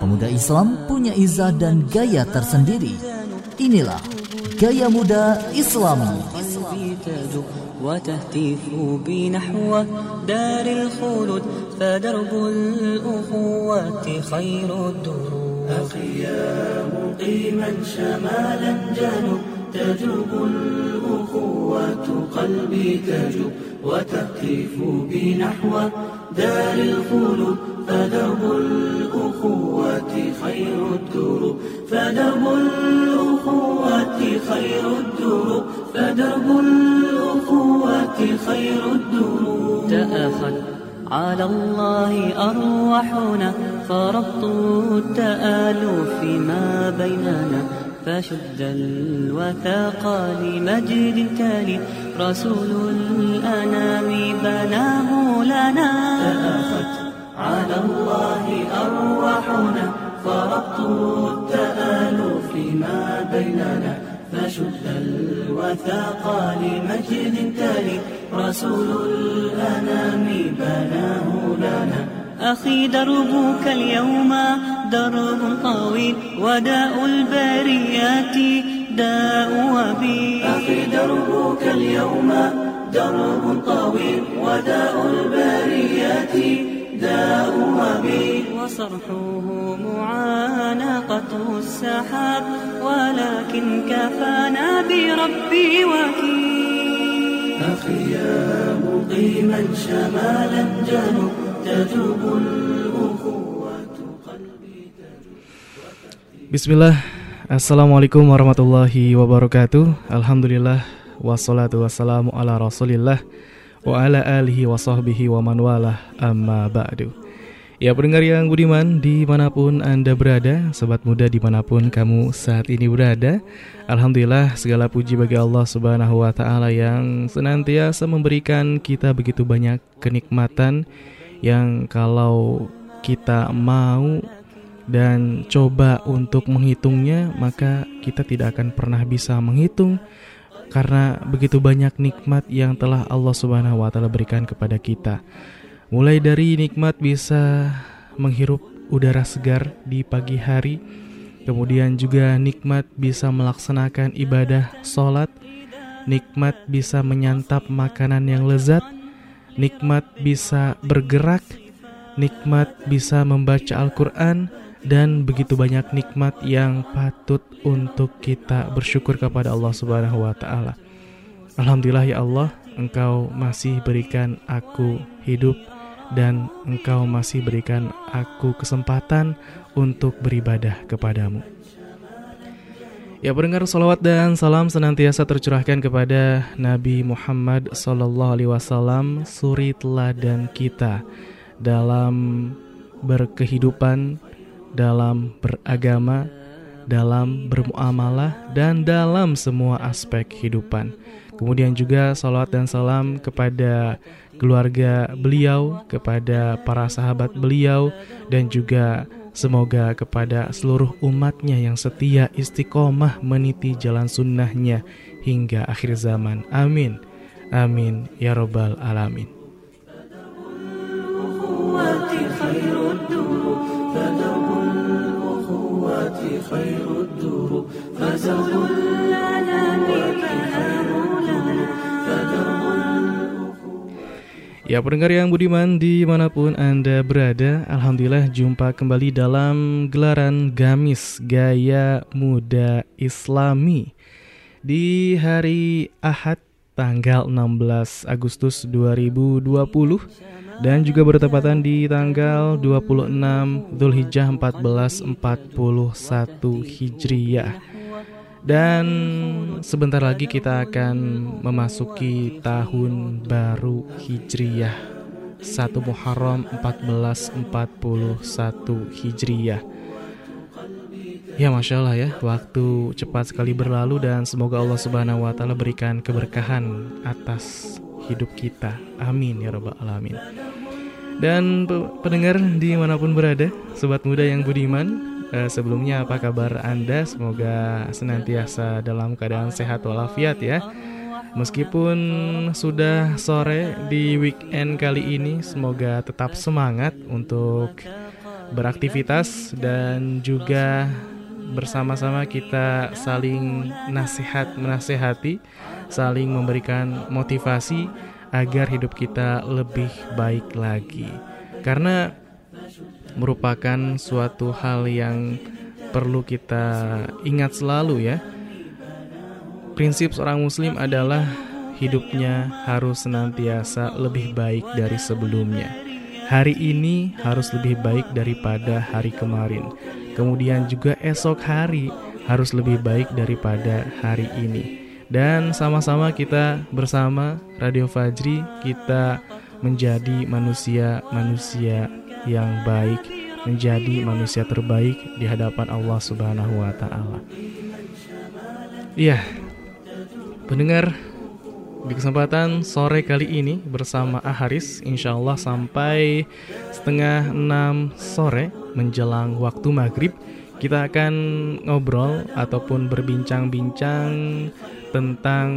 Pemuda Islam punya izah dan gaya tersendiri. Inilah Gaya Muda Islami. وتهتف بنحو دار الخلود فدرب الأخوة خير الدروب أخي يا مقيما شمالا جنوب تجوب الأخوة قلبي تجوب وتهتف بنحو دار الخلود فدرب الأخوة خير الدروب فدرب الأخوة خير الدروب فدرب الأخوة خير الدروب تأخذ على الله أرواحنا. فربط التآلف ما بيننا. فشد الوثاق لمجد تالي رسول الأنام بناه لنا. على الله أرواحنا فربط التآلف ما بيننا فشد الوثاق لمجد تالي رسول الأنام بناه لنا. أخي دربك اليوم درب طويل وداء البريات داء وبي. أخي دربك اليوم درب طويل وداء البريات داء وبي وصرحه معانقة السحاب ولكن كفانا بربي وكيل أخي يا مقيما شمالا جنوب تجوب الأخوة قلبي Bismillah Assalamualaikum warahmatullahi wabarakatuh Alhamdulillah Wassalatu wassalamu ala rasulillah Wa ala alihi wa sahbihi wa man walah amma ba'du. Ya pendengar yang budiman di mana pun anda berada Sobat muda di mana pun kamu saat ini berada Alhamdulillah segala puji bagi Allah subhanahu wa ta'ala Yang senantiasa memberikan kita begitu banyak kenikmatan Yang kalau kita mau dan coba untuk menghitungnya, maka kita tidak akan pernah bisa menghitung karena begitu banyak nikmat yang telah Allah Subhanahu wa taala berikan kepada kita. Mulai dari nikmat bisa menghirup udara segar di pagi hari, kemudian juga nikmat bisa melaksanakan ibadah sholat, nikmat bisa menyantap makanan yang lezat, nikmat bisa bergerak, nikmat bisa membaca Al-Quran, dan begitu banyak nikmat yang patut untuk kita bersyukur kepada Allah Subhanahu wa taala. Alhamdulillah ya Allah, Engkau masih berikan aku hidup dan Engkau masih berikan aku kesempatan untuk beribadah kepadamu. Ya pendengar salawat dan salam senantiasa tercurahkan kepada Nabi Muhammad Sallallahu Alaihi Wasallam suri teladan kita dalam berkehidupan dalam beragama, dalam bermuamalah, dan dalam semua aspek kehidupan. Kemudian juga salawat dan salam kepada keluarga beliau, kepada para sahabat beliau, dan juga semoga kepada seluruh umatnya yang setia istiqomah meniti jalan sunnahnya hingga akhir zaman. Amin. Amin. Ya Robbal Alamin. خير الدروب فزول الأنام لنا فدرب Ya pendengar yang budiman dimanapun anda berada Alhamdulillah jumpa kembali dalam gelaran Gamis Gaya Muda Islami Di hari Ahad tanggal 16 Agustus 2020 dan juga bertepatan di tanggal 26 Zulhijjah 1441 Hijriyah. Dan sebentar lagi kita akan memasuki tahun baru Hijriyah 1 Muharram 1441 Hijriyah. Ya Masya Allah ya, waktu cepat sekali berlalu dan semoga Allah Subhanahu Wa Taala berikan keberkahan atas hidup kita. Amin ya Rabbal Alamin. Dan pendengar di mana pun berada, sobat muda yang budiman, eh, sebelumnya apa kabar Anda? Semoga senantiasa dalam keadaan sehat walafiat ya. Meskipun sudah sore di weekend kali ini, semoga tetap semangat untuk beraktivitas dan juga bersama-sama kita saling nasihat menasehati, saling memberikan motivasi agar hidup kita lebih baik lagi. Karena merupakan suatu hal yang perlu kita ingat selalu ya. Prinsip seorang muslim adalah hidupnya harus senantiasa lebih baik dari sebelumnya. Hari ini harus lebih baik daripada hari kemarin. Kemudian juga esok hari harus lebih baik daripada hari ini. Dan sama-sama kita bersama Radio Fajri kita menjadi manusia-manusia yang baik, menjadi manusia terbaik di hadapan Allah Subhanahu wa taala. Iya. Pendengar di kesempatan sore kali ini bersama Aharis Insya Allah sampai setengah enam sore menjelang waktu maghrib Kita akan ngobrol ataupun berbincang-bincang tentang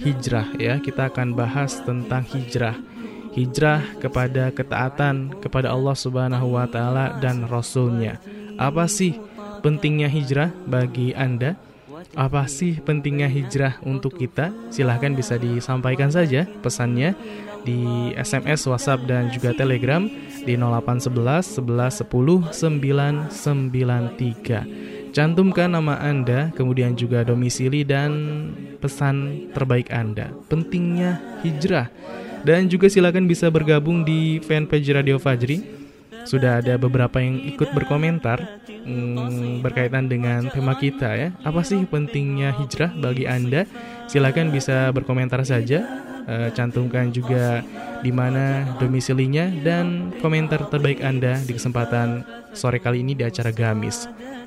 hijrah ya Kita akan bahas tentang hijrah Hijrah kepada ketaatan kepada Allah subhanahu wa ta'ala dan Rasulnya Apa sih pentingnya hijrah bagi Anda? Apa sih pentingnya hijrah untuk kita? Silahkan bisa disampaikan saja pesannya di SMS, WhatsApp, dan juga Telegram di 0811 11 10 993. Cantumkan nama Anda, kemudian juga domisili dan pesan terbaik Anda. Pentingnya hijrah. Dan juga silakan bisa bergabung di fanpage Radio Fajri sudah ada beberapa yang ikut berkomentar hmm, berkaitan dengan tema kita ya. Apa sih pentingnya hijrah bagi Anda? Silakan bisa berkomentar saja. E, cantumkan juga di mana domisilinya dan komentar terbaik Anda di kesempatan sore kali ini di acara Gamis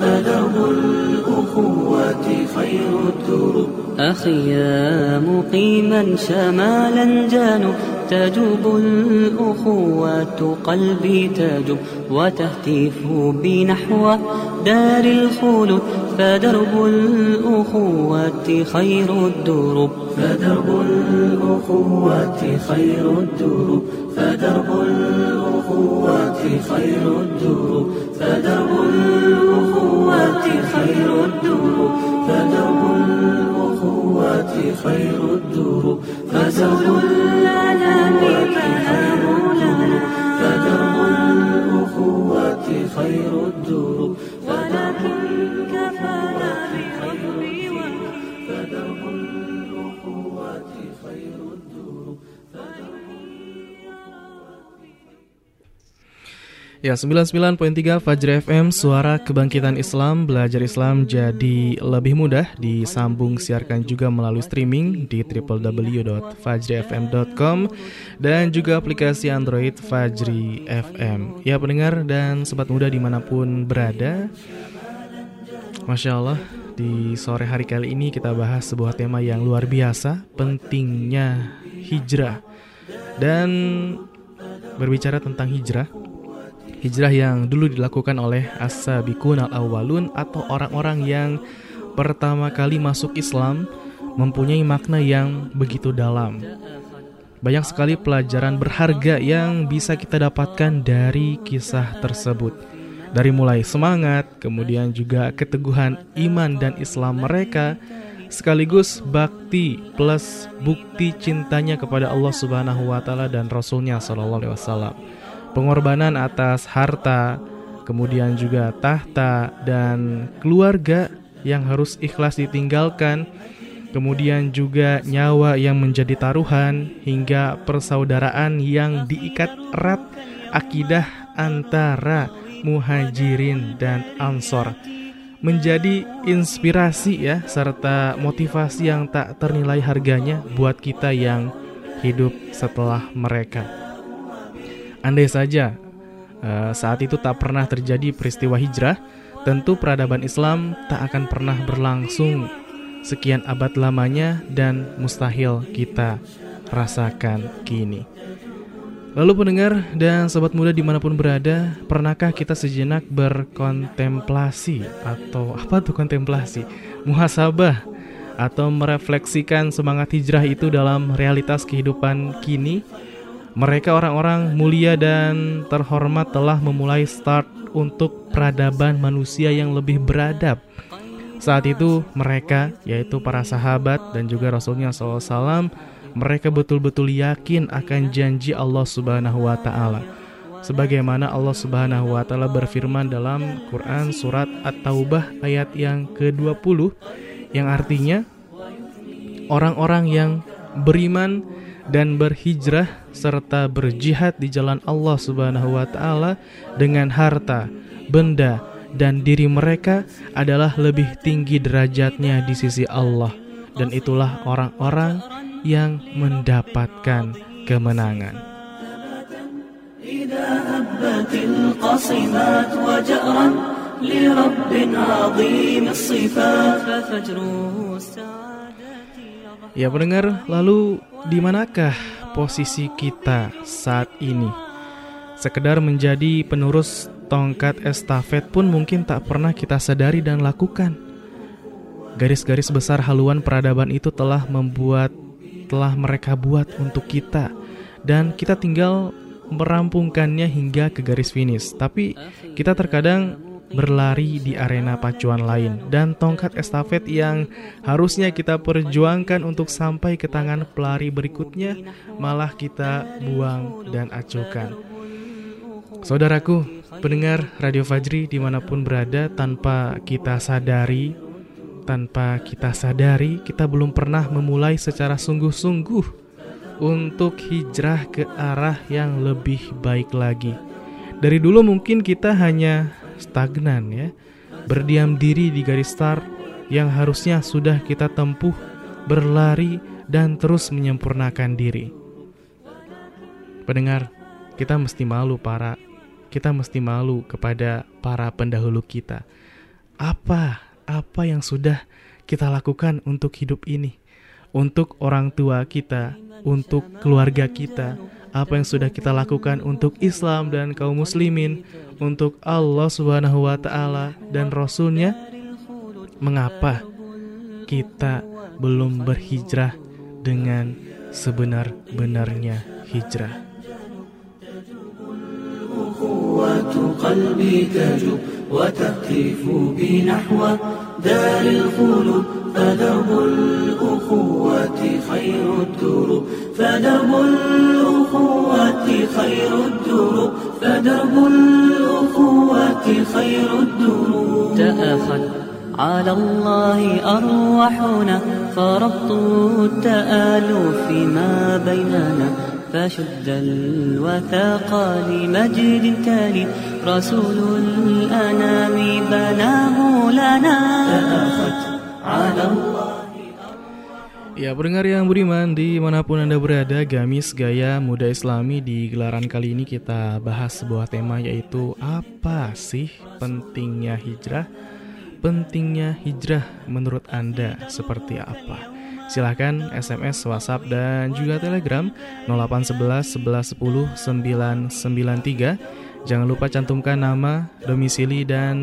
فدرب الأخوة خير الدروب أخي يا مقيما شمالا جانب تجب الأخوة قلبي تجب وتهتف بنحو دار الخلود فدرب الأخوة خير الدروب فدرب الأخوة خير الدروب فدرب الأخوة خير الدروب فدرب الأخوة الأخوات خير الدور. فدرب الأخوة خير الدور. فزول الأنام كهان لنا. فدرب الأخوات خير الدور. ولكن كفانا Ya, 99.3 Fajr FM, suara kebangkitan Islam, belajar Islam jadi lebih mudah, disambung siarkan juga melalui streaming di www.fajrifm.com dan juga aplikasi Android Fajri FM. Ya, pendengar dan sobat muda di mana pun berada, Masya Allah, di sore hari kali ini kita bahas sebuah tema yang luar biasa, pentingnya hijrah. Dan berbicara tentang hijrah, hijrah yang dulu dilakukan oleh as-sabiqun al-awwalun atau orang-orang yang pertama kali masuk Islam mempunyai makna yang begitu dalam. Banyak sekali pelajaran berharga yang bisa kita dapatkan dari kisah tersebut. Dari mulai semangat, kemudian juga keteguhan iman dan Islam mereka, sekaligus bakti plus bukti cintanya kepada Allah Subhanahu wa taala dan Rasulnya sallallahu alaihi wasallam pengorbanan atas harta, kemudian juga tahta dan keluarga yang harus ikhlas ditinggalkan, kemudian juga nyawa yang menjadi taruhan hingga persaudaraan yang diikat erat akidah antara muhajirin dan ansor menjadi inspirasi ya serta motivasi yang tak ternilai harganya buat kita yang hidup setelah mereka. Andai saja uh, saat itu tak pernah terjadi peristiwa hijrah, tentu peradaban Islam tak akan pernah berlangsung sekian abad lamanya dan mustahil kita rasakan kini. Lalu pendengar dan sobat muda di mana pun berada, pernahkah kita sejenak berkontemplasi atau apa tuh kontemplasi? Muhasabah atau merefleksikan semangat hijrah itu dalam realitas kehidupan kini? Mereka orang-orang mulia dan terhormat telah memulai start untuk peradaban manusia yang lebih beradab. Saat itu mereka, yaitu para sahabat dan juga Rasulnya SAW, mereka betul-betul yakin akan janji Allah Subhanahu wa taala. Sebagaimana Allah Subhanahu wa taala berfirman dalam Quran surat At-Taubah ayat yang ke-20 yang artinya orang-orang yang beriman dan berhijrah serta berjihad di jalan Allah Subhanahu wa taala dengan harta, benda, dan diri mereka adalah lebih tinggi derajatnya di sisi Allah dan itulah orang-orang yang mendapatkan kemenangan. Ya pendengar, lalu di manakah posisi kita saat ini? Sekedar menjadi penerus tongkat estafet pun mungkin tak pernah kita sadari dan lakukan. Garis-garis besar haluan peradaban itu telah membuat telah mereka buat untuk kita dan kita tinggal merampungkannya hingga ke garis finish. Tapi kita terkadang berlari di arena pacuan lain dan tongkat estafet yang harusnya kita perjuangkan untuk sampai ke tangan pelari berikutnya malah kita buang dan acuhkan. Saudaraku, pendengar Radio Fajri di mana pun berada tanpa kita sadari tanpa kita sadari, kita belum pernah memulai secara sungguh-sungguh untuk hijrah ke arah yang lebih baik lagi. Dari dulu mungkin kita hanya stagnan ya, berdiam diri di garis start yang harusnya sudah kita tempuh, berlari dan terus menyempurnakan diri. Pendengar, kita mesti malu para kita mesti malu kepada para pendahulu kita. Apa apa yang sudah kita lakukan untuk hidup ini, untuk orang tua kita, untuk keluarga kita, apa yang sudah kita lakukan untuk Islam dan kaum muslimin, untuk Allah Subhanahu wa taala dan rasulnya. Mengapa kita belum berhijrah dengan sebenar-benarnya hijrah? وتهتف بي نحو دار الخلود. فدرب الأخوة خير الدروب فدرب الأخوة خير الدروب فدرب الأخوة خير الدروب تأخذ على الله أرواحنا فربط التآلف ما بيننا. فشد الوثاق لمجد تالي رسول الأنام بناه لنا على الله Ya, pendengar yang beriman dimanapun Anda berada, Gamis Gaya Muda Islami di gelaran kali ini kita bahas sebuah tema yaitu apa sih pentingnya hijrah? Pentingnya hijrah menurut Anda seperti apa? Silahkan SMS, WhatsApp, dan juga Telegram 0811 11 10 993. Jangan lupa cantumkan nama, domisili, dan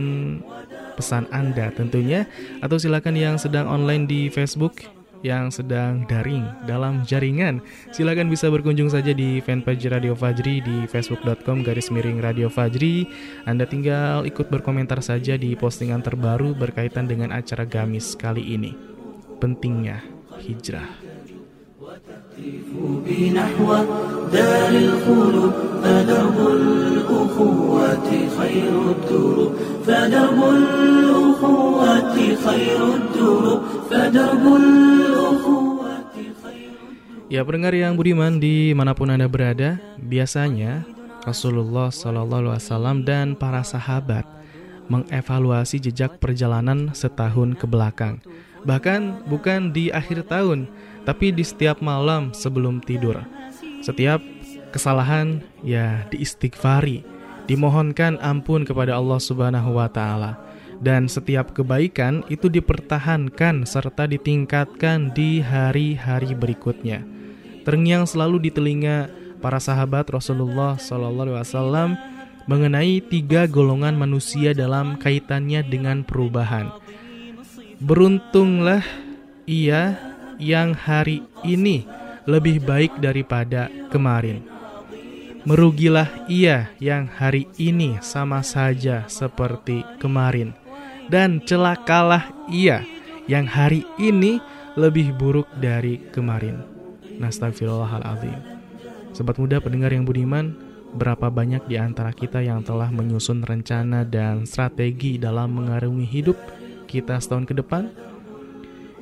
pesan Anda tentunya. Atau silakan yang sedang online di Facebook yang sedang daring dalam jaringan silakan bisa berkunjung saja di fanpage Radio Fajri di facebook.com garis miring Radio Fajri Anda tinggal ikut berkomentar saja di postingan terbaru berkaitan dengan acara Gamis kali ini pentingnya hijrah. Ya pendengar yang budiman di mana pun anda berada, biasanya Rasulullah Shallallahu Alaihi Wasallam dan para sahabat mengevaluasi jejak perjalanan setahun ke belakang. Bahkan bukan di akhir tahun, tapi di setiap malam sebelum tidur. Setiap kesalahan ya diistighfari, dimohonkan ampun kepada Allah Subhanahu wa taala. Dan setiap kebaikan itu dipertahankan serta ditingkatkan di hari-hari berikutnya. Terngiang selalu di telinga para sahabat Rasulullah Wasallam mengenai tiga golongan manusia dalam kaitannya dengan perubahan. Beruntunglah ia yang hari ini lebih baik daripada kemarin. Merugilah ia yang hari ini sama saja seperti kemarin, dan celakalah ia yang hari ini lebih buruk dari kemarin. Nastagfirullahaladzim. Sobat muda pendengar yang budiman, berapa banyak di antara kita yang telah menyusun rencana dan strategi dalam mengarungi hidup kita setahun ke depan?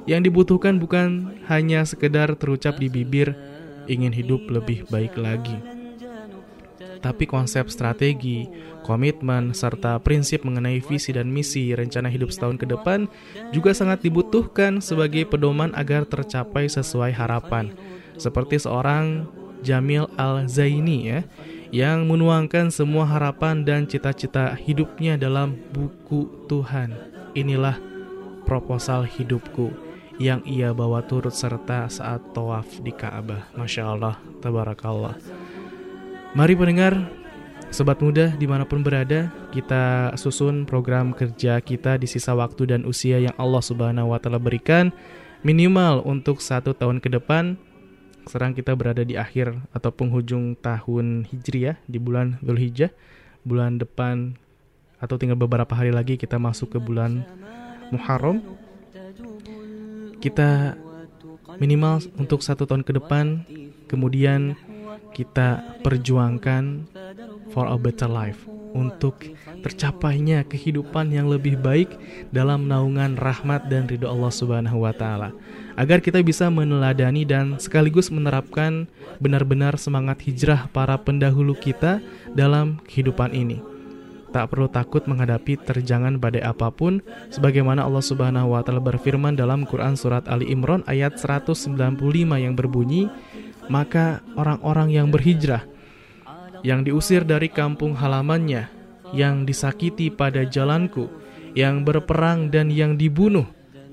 Yang dibutuhkan bukan hanya sekedar terucap di bibir ingin hidup lebih baik lagi tapi konsep strategi, komitmen, serta prinsip mengenai visi dan misi rencana hidup setahun ke depan juga sangat dibutuhkan sebagai pedoman agar tercapai sesuai harapan. Seperti seorang Jamil Al-Zaini ya, yang menuangkan semua harapan dan cita-cita hidupnya dalam buku Tuhan. Inilah proposal hidupku yang ia bawa turut serta saat tawaf di Ka'bah. Masya Allah, tabarakallah. Mari pendengar, sobat muda di mana pun berada, kita susun program kerja kita di sisa waktu dan usia yang Allah Subhanahu Wa Taala berikan minimal untuk satu tahun ke depan. Sekarang kita berada di akhir atau penghujung tahun Hijriah di bulan Dzulhijjah. Bulan depan atau tinggal beberapa hari lagi kita masuk ke bulan Muharram. Kita minimal untuk satu tahun ke depan, kemudian kita perjuangkan for a better life untuk tercapainya kehidupan yang lebih baik dalam naungan rahmat dan ridho Allah Subhanahu wa taala. Agar kita bisa meneladani dan sekaligus menerapkan benar-benar semangat hijrah para pendahulu kita dalam kehidupan ini. Tak perlu takut menghadapi terjangan badai apa pun sebagaimana Allah Subhanahu wa taala berfirman dalam Quran surat Ali Imran ayat 195 yang berbunyi maka orang-orang yang berhijrah, yang diusir dari kampung halamannya, yang disakiti pada jalanku, yang berperang dan yang dibunuh,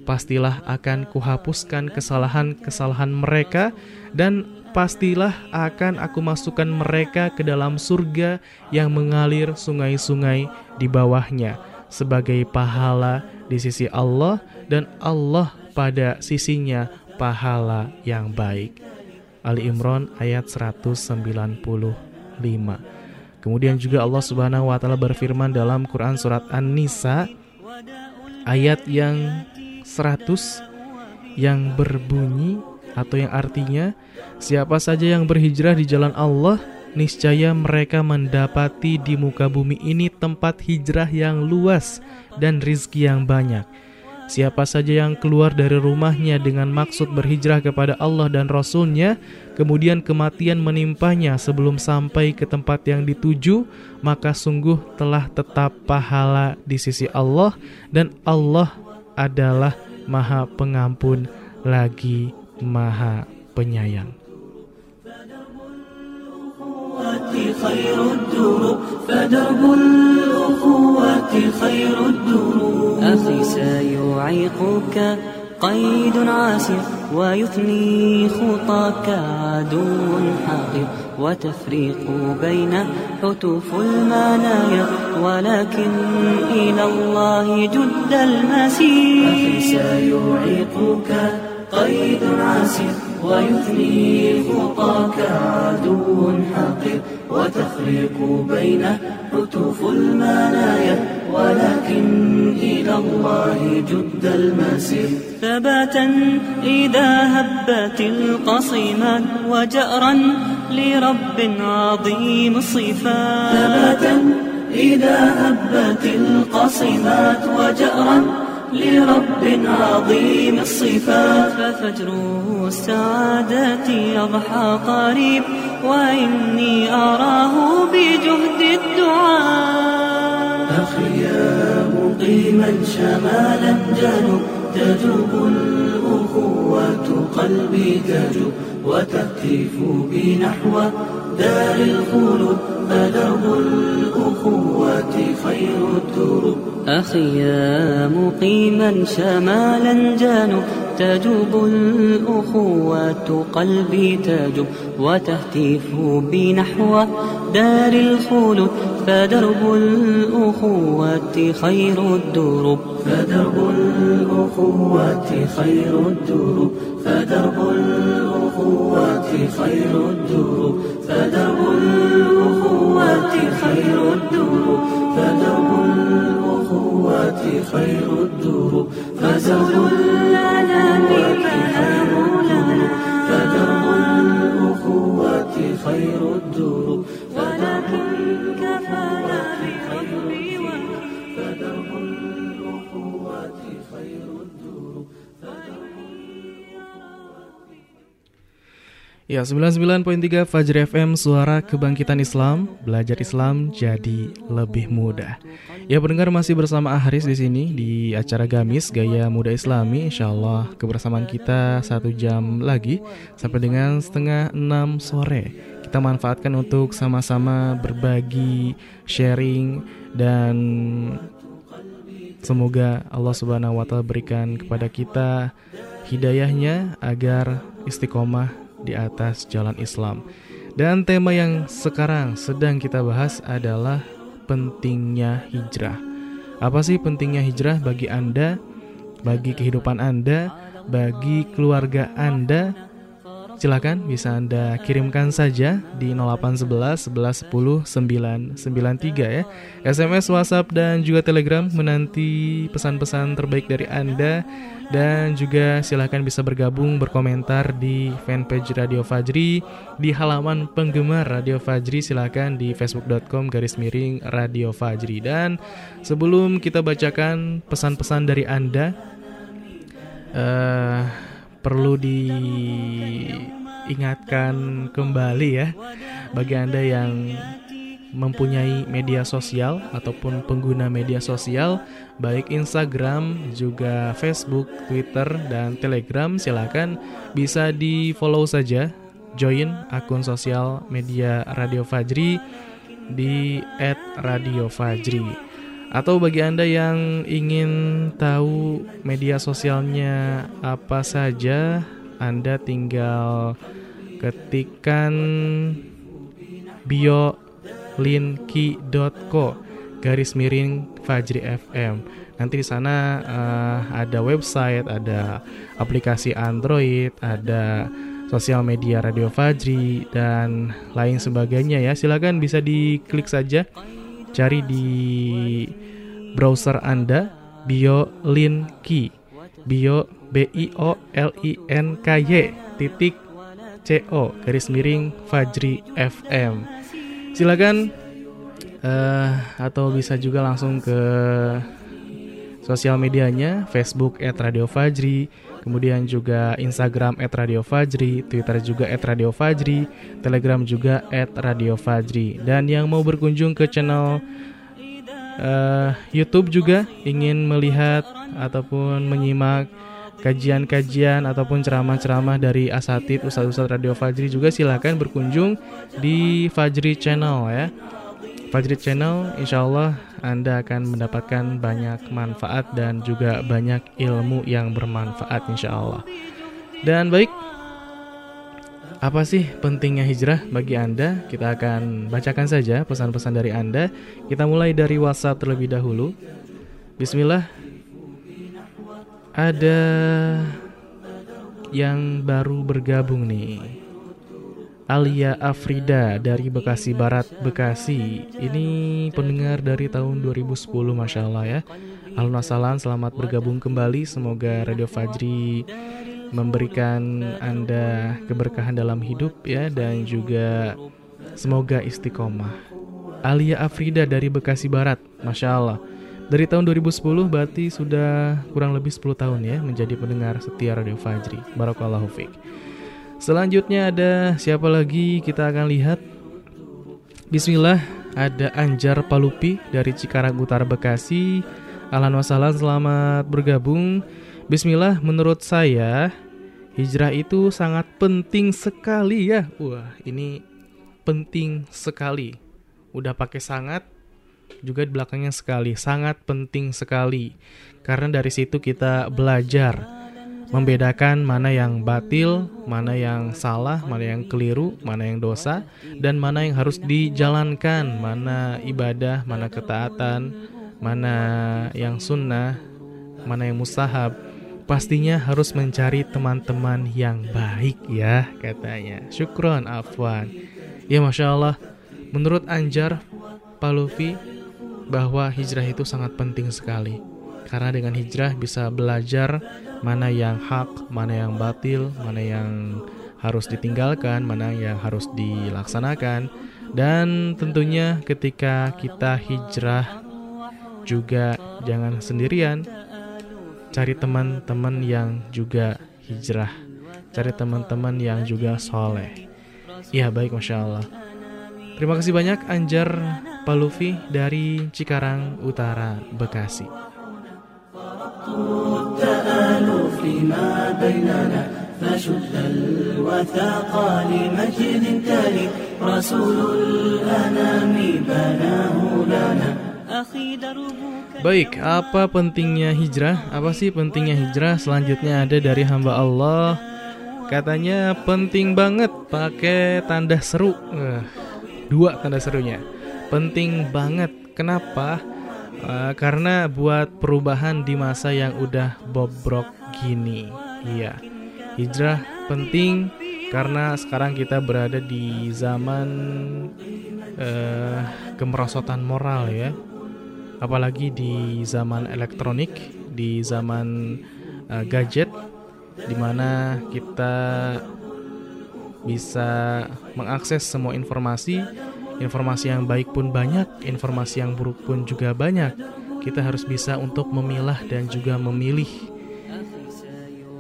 pastilah akan kuhapuskan kesalahan-kesalahan mereka dan pastilah akan aku masukkan mereka ke dalam surga yang mengalir sungai-sungai di bawahnya sebagai pahala di sisi Allah dan Allah pada sisinya pahala yang baik. Ali Imran ayat 195. Kemudian juga Allah Subhanahu wa taala berfirman dalam Quran surat An-Nisa ayat yang 100 yang berbunyi atau yang artinya siapa saja yang berhijrah di jalan Allah niscaya mereka mendapati di muka bumi ini tempat hijrah yang luas dan rizki yang banyak. Siapa saja yang keluar dari rumahnya dengan maksud berhijrah kepada Allah dan Rasulnya, kemudian kematian menimpanya sebelum sampai ke tempat yang dituju, maka sungguh telah tetap pahala di sisi Allah dan Allah adalah maha pengampun lagi maha penyayang. خير الدروب فدرب الأخوة خير الدروب أخي سيعيقك قيد عاسر ويثني خطاك عدو حاقر وتفريق بين حتوف المنايا ولكن إلى الله جد المسير أخي سيعيقك قيد عاسر ويثني خطاك عدو حقير وتفريق بين حتوف المنايا ولكن إلى الله جد المسير. ثباتا إذا هبت القصيمات وجأرا لرب عظيم الصفات ثباتا إذا هبت القصيمات وجأرا لرب عظيم الصفات. ففجر السعادة يضحى قريب وإني أراه بجهد الدعاء. أخي يا مقيما شمالا جنوب تجوب الأخوة قلبي تجوب وتهتف بنحو دار الخلود فدرب الأخوة خير الدروب أخي يا مقيما شمالا جنوب تجوب الأخوة قلبي تجوب. وتهتف بنحو دار الخلود فدرب الأخوة خير الدروب فدرب الأخوة خير الدروب فدرب الأخوة خير الدروب فدرب الأخوة خير الدور فدرب الأخوات خير الدور. فزول الألم خير لنا فدرب الأخوات خير الدور. Ya, 99.3 Fajr FM Suara Kebangkitan Islam, belajar Islam jadi lebih mudah. Ya, pendengar masih bersama Ahris di sini di acara Gamis Gaya Muda Islami. Insya Allah kebersamaan kita satu jam lagi sampai dengan setengah enam sore. Kita manfaatkan untuk sama-sama berbagi, sharing, dan semoga Allah Subhanahu Wa Taala berikan kepada kita hidayahnya agar istiqomah di atas jalan Islam. Dan tema yang sekarang sedang kita bahas adalah pentingnya hijrah. Apa sih pentingnya hijrah bagi Anda, bagi kehidupan Anda, bagi keluarga Anda? Silakan bisa Anda kirimkan saja di 0811 11 10 993 ya. SMS, WhatsApp dan juga Telegram menanti pesan-pesan terbaik dari Anda. Dan juga silahkan bisa bergabung berkomentar di fanpage Radio Fajri di halaman penggemar Radio Fajri. Silahkan di facebook.com garis miring Radio Fajri. Dan sebelum kita bacakan pesan-pesan dari anda uh, perlu diingatkan kembali ya bagi anda yang mempunyai media sosial ataupun pengguna media sosial baik Instagram, juga Facebook, Twitter, dan Telegram silakan bisa di follow saja join akun sosial media Radio Fajri di @radiofajri. Atau bagi Anda yang ingin tahu media sosialnya apa saja, Anda tinggal ketikkan bio linki.co garis miring Fajri FM. Nanti di sana uh, ada website, ada aplikasi Android, ada sosial media Radio Fajri dan lain sebagainya ya. Silakan bisa diklik saja cari di browser Anda bio linki bio b i o l i n k y titik c o garis miring Fajri FM silakan uh, atau bisa juga langsung ke sosial medianya Facebook @radiofajri, kemudian juga Instagram @radiofajri, Twitter juga @radiofajri, Telegram juga @radiofajri. Dan yang mau berkunjung ke channel uh, YouTube juga ingin melihat ataupun menyimak kajian-kajian ataupun ceramah-ceramah dari asatid Ustadz-Ustadz Radio Fajri juga silahkan berkunjung di Fajri Channel ya. Fajri Channel insya Allah Anda akan mendapatkan banyak manfaat dan juga banyak ilmu yang bermanfaat insya Allah. Dan baik, apa sih pentingnya hijrah bagi Anda? Kita akan bacakan saja pesan-pesan dari Anda. Kita mulai dari WhatsApp terlebih dahulu. Bismillah, ada yang baru bergabung nih. Alia Afrida dari Bekasi Barat, Bekasi. Ini pendengar dari tahun 2010, Masya Allah ya. Alhamdulillah selamat bergabung kembali. Semoga Radio Fajri memberikan Anda keberkahan dalam hidup ya dan juga semoga istiqomah. Alia Afrida dari Bekasi Barat, Masya Allah. Dari tahun 2010 berarti sudah kurang lebih 10 tahun ya menjadi pendengar setia Radio Fajri. Barakallahu fiqh. Selanjutnya ada siapa lagi kita akan lihat. Bismillah, ada Anjar Palupi dari Cikarang Utara Bekasi. Ahlan wasalam, selamat bergabung. Bismillah, menurut saya hijrah itu sangat penting sekali ya. Wah, ini penting sekali. Udah pakai sangat juga di belakangnya sekali, sangat penting sekali. Karena dari situ kita belajar membedakan mana yang batil, mana yang salah, mana yang keliru, mana yang dosa, dan mana yang harus dijalankan, mana ibadah, mana ketaatan, mana yang sunnah, mana yang mustahab. Pastinya harus mencari teman-teman yang baik ya katanya. Syukron afwan. Ya masya Allah. Menurut Anjar Palufi bahwa hijrah itu sangat penting sekali. Karena dengan hijrah bisa belajar mana yang hak, mana yang batil, mana yang harus ditinggalkan, mana yang harus dilaksanakan. Dan tentunya ketika kita hijrah juga jangan sendirian. Cari teman-teman yang juga hijrah. Cari teman-teman yang juga soleh. Iya baik Masya Allah. Terima kasih banyak Anjar Palufi dari Cikarang Utara, Bekasi. Baik, apa pentingnya hijrah? Apa sih pentingnya hijrah? Selanjutnya ada dari hamba Allah. Katanya penting banget pakai tanda seru. Uh, Dua tanda serunya. Penting banget. Kenapa? Uh, karena buat perubahan di masa yang udah bobrok gini. Iya. Hijrah penting karena sekarang kita berada di zaman uh, kemerosotan moral ya. Apalagi di zaman elektronik, di zaman uh, gadget di mana kita bisa mengakses semua informasi. Informasi yang baik pun banyak, informasi yang buruk pun juga banyak. Kita harus bisa untuk memilah dan juga memilih.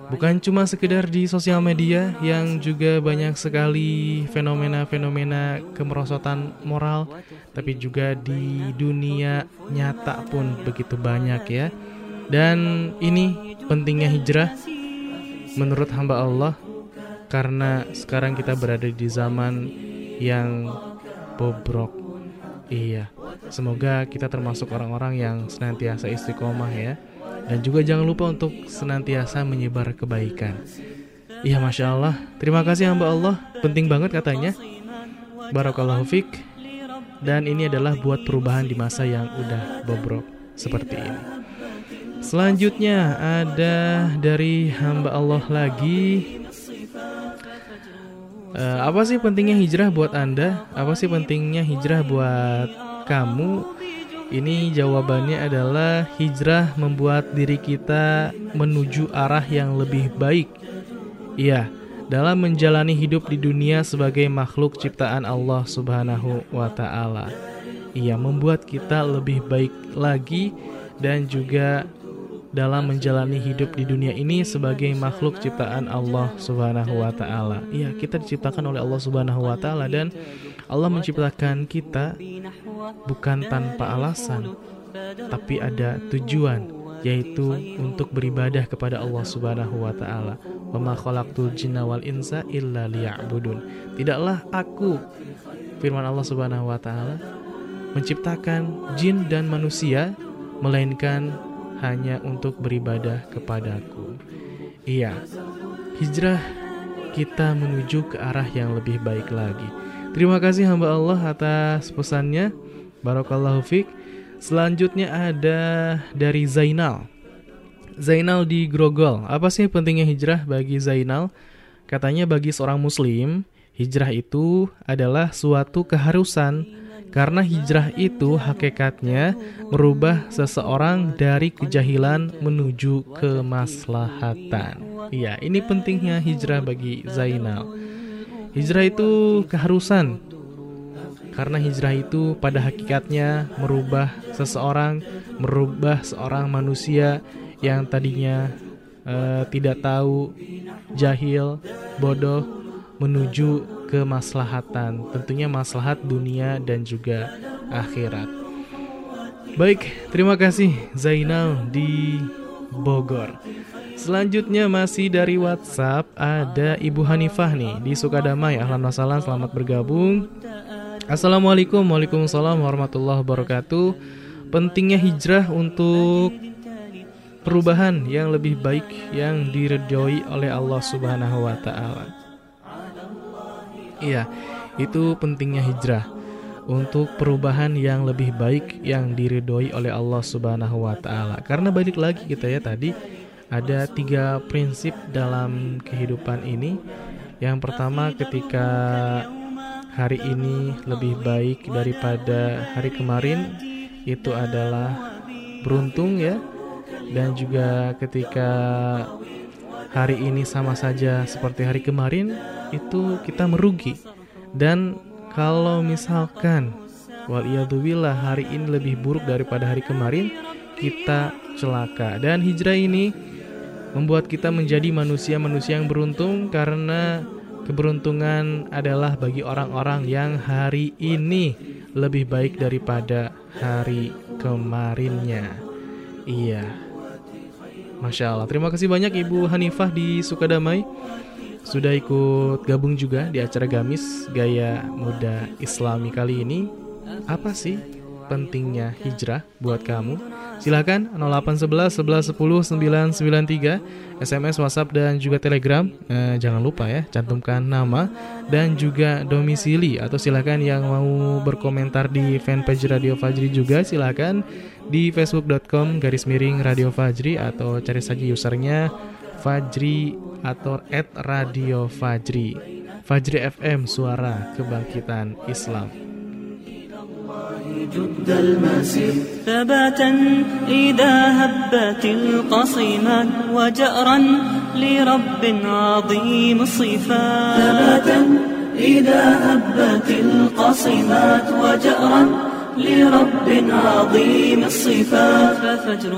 Bukan cuma sekedar di sosial media yang juga banyak sekali fenomena-fenomena kemerosotan moral, tapi juga di dunia nyata pun begitu banyak ya. Dan ini pentingnya hijrah menurut hamba Allah karena sekarang kita berada di zaman yang bobrok. Iya, semoga kita termasuk orang-orang yang senantiasa istiqomah ya. Dan juga jangan lupa untuk senantiasa menyebar kebaikan. Iya, masya Allah. Terima kasih hamba Allah. Penting banget katanya. Barakallahu fiq. Dan ini adalah buat perubahan di masa yang udah bobrok seperti ini. Selanjutnya ada dari hamba Allah lagi Uh, apa sih pentingnya hijrah buat Anda? Apa sih pentingnya hijrah buat kamu? Ini jawabannya adalah hijrah membuat diri kita menuju arah yang lebih baik. Iya, dalam menjalani hidup di dunia sebagai makhluk ciptaan Allah Subhanahu wa taala. Ia membuat kita lebih baik lagi dan juga dalam menjalani hidup di dunia ini sebagai makhluk ciptaan Allah Subhanahu wa taala. Iya, kita diciptakan oleh Allah Subhanahu wa taala dan Allah menciptakan kita bukan tanpa alasan, tapi ada tujuan yaitu untuk beribadah kepada Allah Subhanahu wa taala. Wa ma insa illa liya'budun. Tidaklah aku firman Allah Subhanahu wa taala menciptakan jin dan manusia melainkan hanya untuk beribadah kepadaku. Iya, hijrah kita menuju ke arah yang lebih baik lagi. Terima kasih hamba Allah atas pesannya. Barakallahu fiq. Selanjutnya ada dari Zainal. Zainal di Grogol. Apa sih pentingnya hijrah bagi Zainal? Katanya bagi seorang muslim, hijrah itu adalah suatu keharusan karena hijrah itu hakikatnya merubah seseorang dari kejahilan menuju kemaslahatan. Iya, ini pentingnya hijrah bagi Zainal. Hijrah itu keharusan. Karena hijrah itu pada hakikatnya merubah seseorang, merubah seorang manusia yang tadinya uh, tidak tahu, jahil, bodoh, menuju kemaslahatan, tentunya maslahat dunia dan juga akhirat. Baik, terima kasih Zainal di Bogor. Selanjutnya masih dari WhatsApp ada Ibu Hanifah nih di Sukadamai. Ahlan wasalam, selamat bergabung. Assalamualaikum, waalaikumsalam warahmatullahi wabarakatuh. Pentingnya hijrah untuk perubahan yang lebih baik yang diridhoi oleh Allah Subhanahu wa taala. Iya, itu pentingnya hijrah untuk perubahan yang lebih baik yang diridhoi oleh Allah Subhanahu wa taala. Karena balik lagi kita ya tadi ada tiga prinsip dalam kehidupan ini. Yang pertama ketika hari ini lebih baik daripada hari kemarin itu adalah beruntung ya dan juga ketika hari ini sama saja seperti hari kemarin itu kita merugi dan kalau misalkan waliyadzubillah hari ini lebih buruk daripada hari kemarin kita celaka dan hijrah ini membuat kita menjadi manusia-manusia yang beruntung karena Keberuntungan adalah bagi orang-orang yang hari ini lebih baik daripada hari kemarinnya. Iya. Masya Allah. Terima kasih banyak Ibu Hanifah di Sukadamai sudah ikut gabung juga di acara Gamis Gaya Muda Islami kali ini. Apa sih pentingnya hijrah buat kamu? Silahkan 0811 11 10 993 SMS, WhatsApp dan juga Telegram. Eh, jangan lupa ya, cantumkan nama dan juga domisili atau silahkan yang mau berkomentar di fanpage Radio Fajri juga silahkan di facebook.com garis miring Radio Fajri atau cari saja usernya Fajri atau at Radio Fajri. Fajri FM Suara Kebangkitan Islam. جد المسير. ثباتا إذا هبت القصيمات وجأرا لرب عظيم الصفات ثباتا إذا هبت القصيمات وجأرا لرب عظيم الصفات ففجر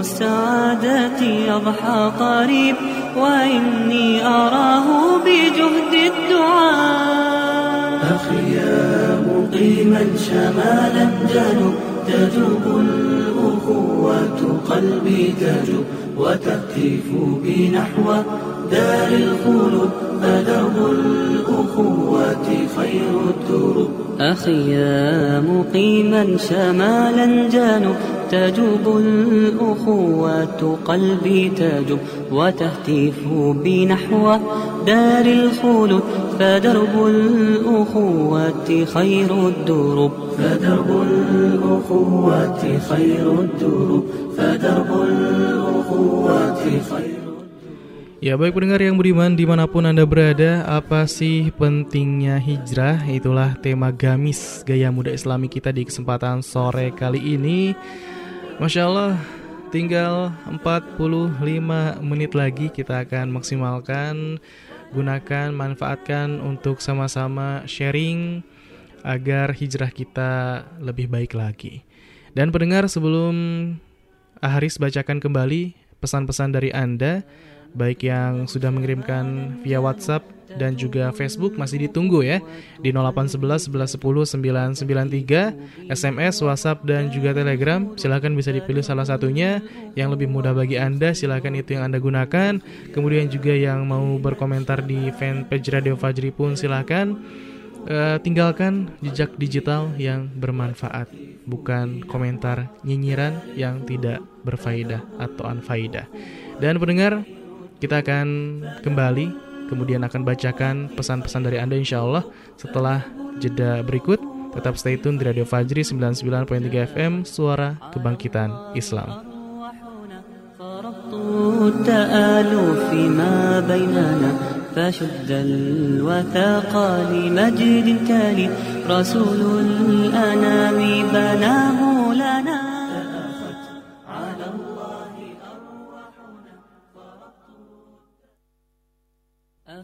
السعادة يضحى قريب وإني أراه بجهد الدعاء. أخي يا مقيما شمالا جنوب تجوب الأخوة قلبي تجوب وتهتف بنحو دار الخلود فدرب الأخوة خير الدروب أخي يا مقيما شمالا جنوب تجوب الأخوة قلبي تجوب. وتهتف بنحو دار الخلود فدرب الأخوة خير الدروب فدرب الأخوة خير الدروب فدرب الأخوة خير Ya baik pendengar yang beriman di mana pun Anda berada Apa sih pentingnya hijrah? Itulah tema gamis gaya muda islami kita di kesempatan sore kali ini. Masya Allah tinggal 45 menit lagi kita akan maksimalkan Gunakan, manfaatkan untuk sama-sama sharing Agar hijrah kita lebih baik lagi. Dan pendengar sebelum Aharis bacakan kembali pesan-pesan dari Anda baik yang sudah mengirimkan via WhatsApp dan juga Facebook masih ditunggu ya. Di 0811 11 10 993 SMS, WhatsApp dan juga Telegram. Silahkan bisa dipilih salah satunya. Yang lebih mudah bagi Anda silahkan itu yang Anda gunakan. Kemudian juga yang mau berkomentar di fanpage Radio Fajri pun silahkan uh, tinggalkan jejak digital yang bermanfaat bukan komentar nyinyiran yang tidak berfaedah atau anfaedah. Dan pendengar kita akan kembali, kemudian akan bacakan pesan-pesan dari Anda insya Allah setelah jeda berikut. Tetap stay tune di Radio Fajri 99.3 FM, Suara Kebangkitan Islam. فشد الوثاق لمجد تالي رسول الأنام بناه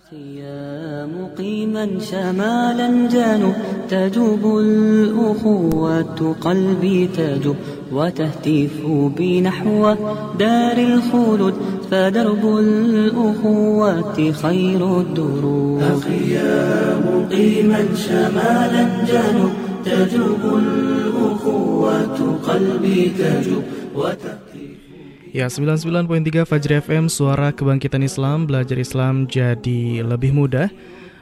أخي يا مقيما شمالا جانب تجوب الأخوة قلبي تجوب وتهتف بنحو دار الخلود فدرب الأخوة خير الدروب. أخي يا مقيما شمالا جانب تجوب الأخوة قلبي تجوب وتهتف Ya, 99.3 Fajri FM, suara kebangkitan Islam, belajar Islam jadi lebih mudah.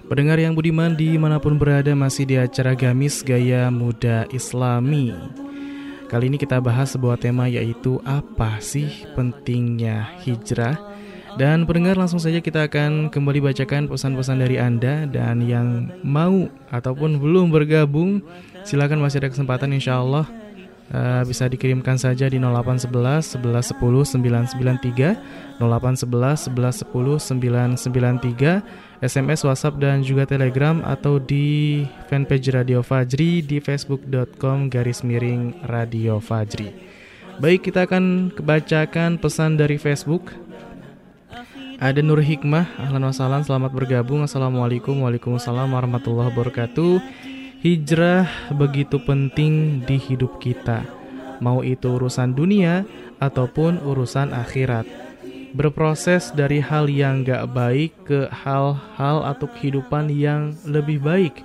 Pendengar yang budiman di mana pun berada masih di acara Gamis Gaya Muda Islami. Kali ini kita bahas sebuah tema yaitu apa sih pentingnya hijrah dan pendengar langsung saja kita akan kembali bacakan pesan-pesan dari Anda Dan yang mau ataupun belum bergabung Silakan masih ada kesempatan insya Allah uh, Bisa dikirimkan saja di 0811 11 10 993 0811 11 10 993 SMS, WhatsApp, dan juga Telegram Atau di fanpage Radio Fajri di facebook.com garis miring Radio Fajri Baik, kita akan kebacakan pesan dari Facebook ada Nur Hikmah, ahlan wassalam, selamat bergabung. Assalamualaikum, waalaikumsalam warahmatullahi wabarakatuh. Hijrah begitu penting di hidup kita, mau itu urusan dunia ataupun urusan akhirat. Berproses dari hal yang gak baik ke hal-hal atau kehidupan yang lebih baik,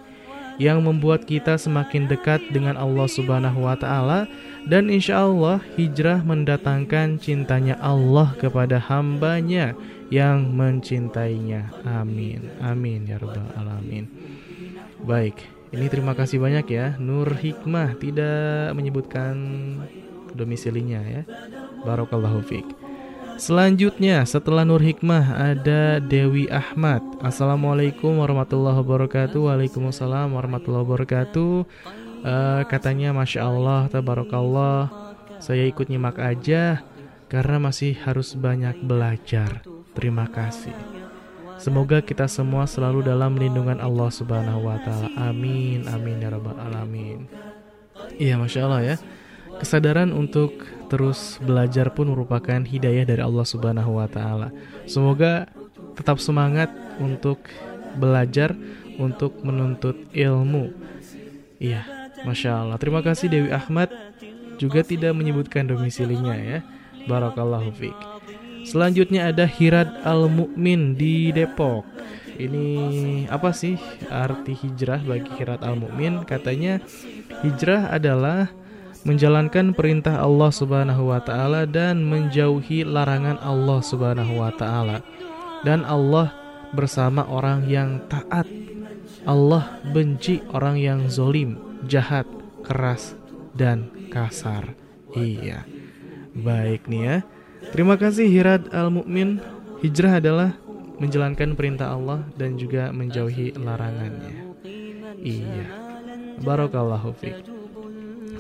yang membuat kita semakin dekat dengan Allah Subhanahu wa Ta'ala dan insya Allah hijrah mendatangkan cintanya Allah kepada hambanya yang mencintainya. Amin. Amin ya rabbal alamin. Baik, ini terima kasih banyak ya. Nur Hikmah tidak menyebutkan domisilinya ya. Barakallahu fiik. Selanjutnya setelah Nur Hikmah ada Dewi Ahmad. Assalamualaikum warahmatullahi wabarakatuh. Waalaikumsalam warahmatullahi wabarakatuh. Uh, katanya Masya Allah, Tabarakallah Saya ikut nyimak aja Karena masih harus banyak belajar Terima kasih Semoga kita semua selalu dalam lindungan Allah Subhanahu wa taala. Amin. Amin ya rabbal alamin. Iya, Masya Allah ya. Kesadaran untuk terus belajar pun merupakan hidayah dari Allah Subhanahu wa taala. Semoga tetap semangat untuk belajar, untuk menuntut ilmu. Iya, Masya Allah. Terima kasih Dewi Ahmad juga tidak menyebutkan domisilinya ya. Barakallahu fiq. Selanjutnya ada Hirad Al-Mukmin di Depok. Ini apa sih arti hijrah bagi Hirad Al-Mukmin? Katanya hijrah adalah menjalankan perintah Allah Subhanahu wa taala dan menjauhi larangan Allah Subhanahu wa taala. Dan Allah bersama orang yang taat. Allah benci orang yang zolim jahat, keras, dan kasar. Iya. Baik nih ya. Terima kasih Hirad Al-Mukmin. Hijrah adalah menjalankan perintah Allah dan juga menjauhi larangannya. Iya. Barakallahu fiik.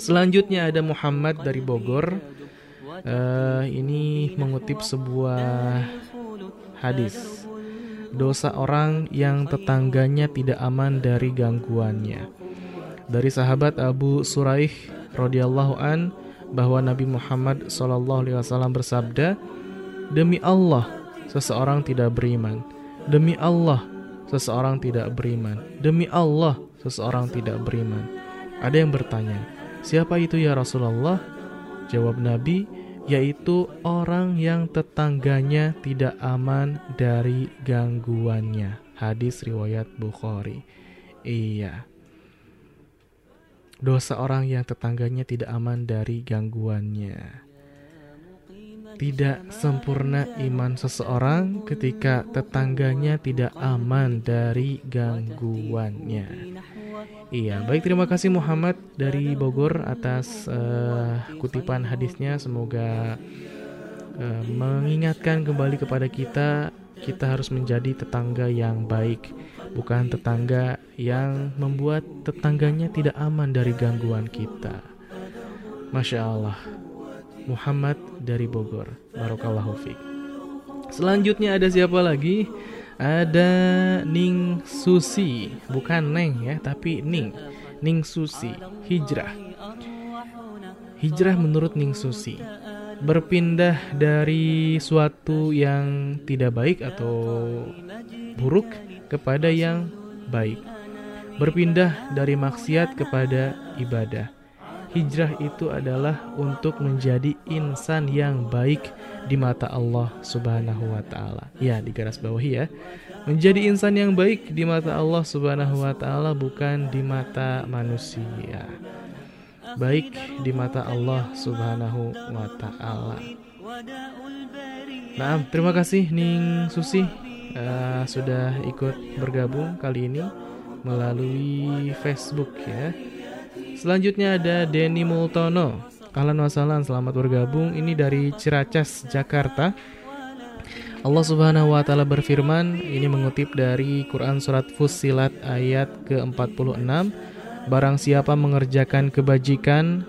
Selanjutnya ada Muhammad dari Bogor. Uh, ini mengutip sebuah hadis. Dosa orang yang tetangganya tidak aman dari gangguannya dari sahabat Abu Suraih radhiyallahu an bahwa Nabi Muhammad wasallam bersabda, "Demi Allah, seseorang tidak beriman. Demi Allah, seseorang tidak beriman. Demi Allah, seseorang tidak beriman." Ada yang bertanya, "Siapa itu ya Rasulullah?" Jawab Nabi, yaitu orang yang tetangganya tidak aman dari gangguannya. Hadis riwayat Bukhari. Iya dosa orang yang tetangganya tidak aman dari gangguannya. Tidak sempurna iman seseorang ketika tetangganya tidak aman dari gangguannya. Iya, baik terima kasih Muhammad dari Bogor atas uh, kutipan hadisnya. Semoga uh, mengingatkan kembali kepada kita kita harus menjadi tetangga yang baik bukan tetangga yang membuat tetangganya tidak aman dari gangguan kita. Masya Allah. Muhammad dari Bogor. Barokallahu fiqh. Selanjutnya ada siapa lagi? Ada Ning Susi, bukan Neng ya, tapi Ning. Ning Susi, hijrah. Hijrah menurut Ning Susi berpindah dari suatu yang tidak baik atau buruk kepada yang baik. Berpindah dari maksiat kepada ibadah. Hijrah itu adalah untuk menjadi insan yang baik di mata Allah Subhanahu wa taala. Ya, di garis bawahi ya. Menjadi insan yang baik di mata Allah Subhanahu wa taala bukan di mata manusia. Baik di mata Allah Subhanahu wa taala. Nah, terima kasih Ning Susi uh, sudah ikut bergabung kali ini melalui Facebook ya. Selanjutnya ada Denny Multono. Ahlan wasalan, selamat bergabung. Ini dari Ciracas, Jakarta. Allah Subhanahu wa taala berfirman, ini mengutip dari Quran surat Fussilat ayat ke-46, barang siapa mengerjakan kebajikan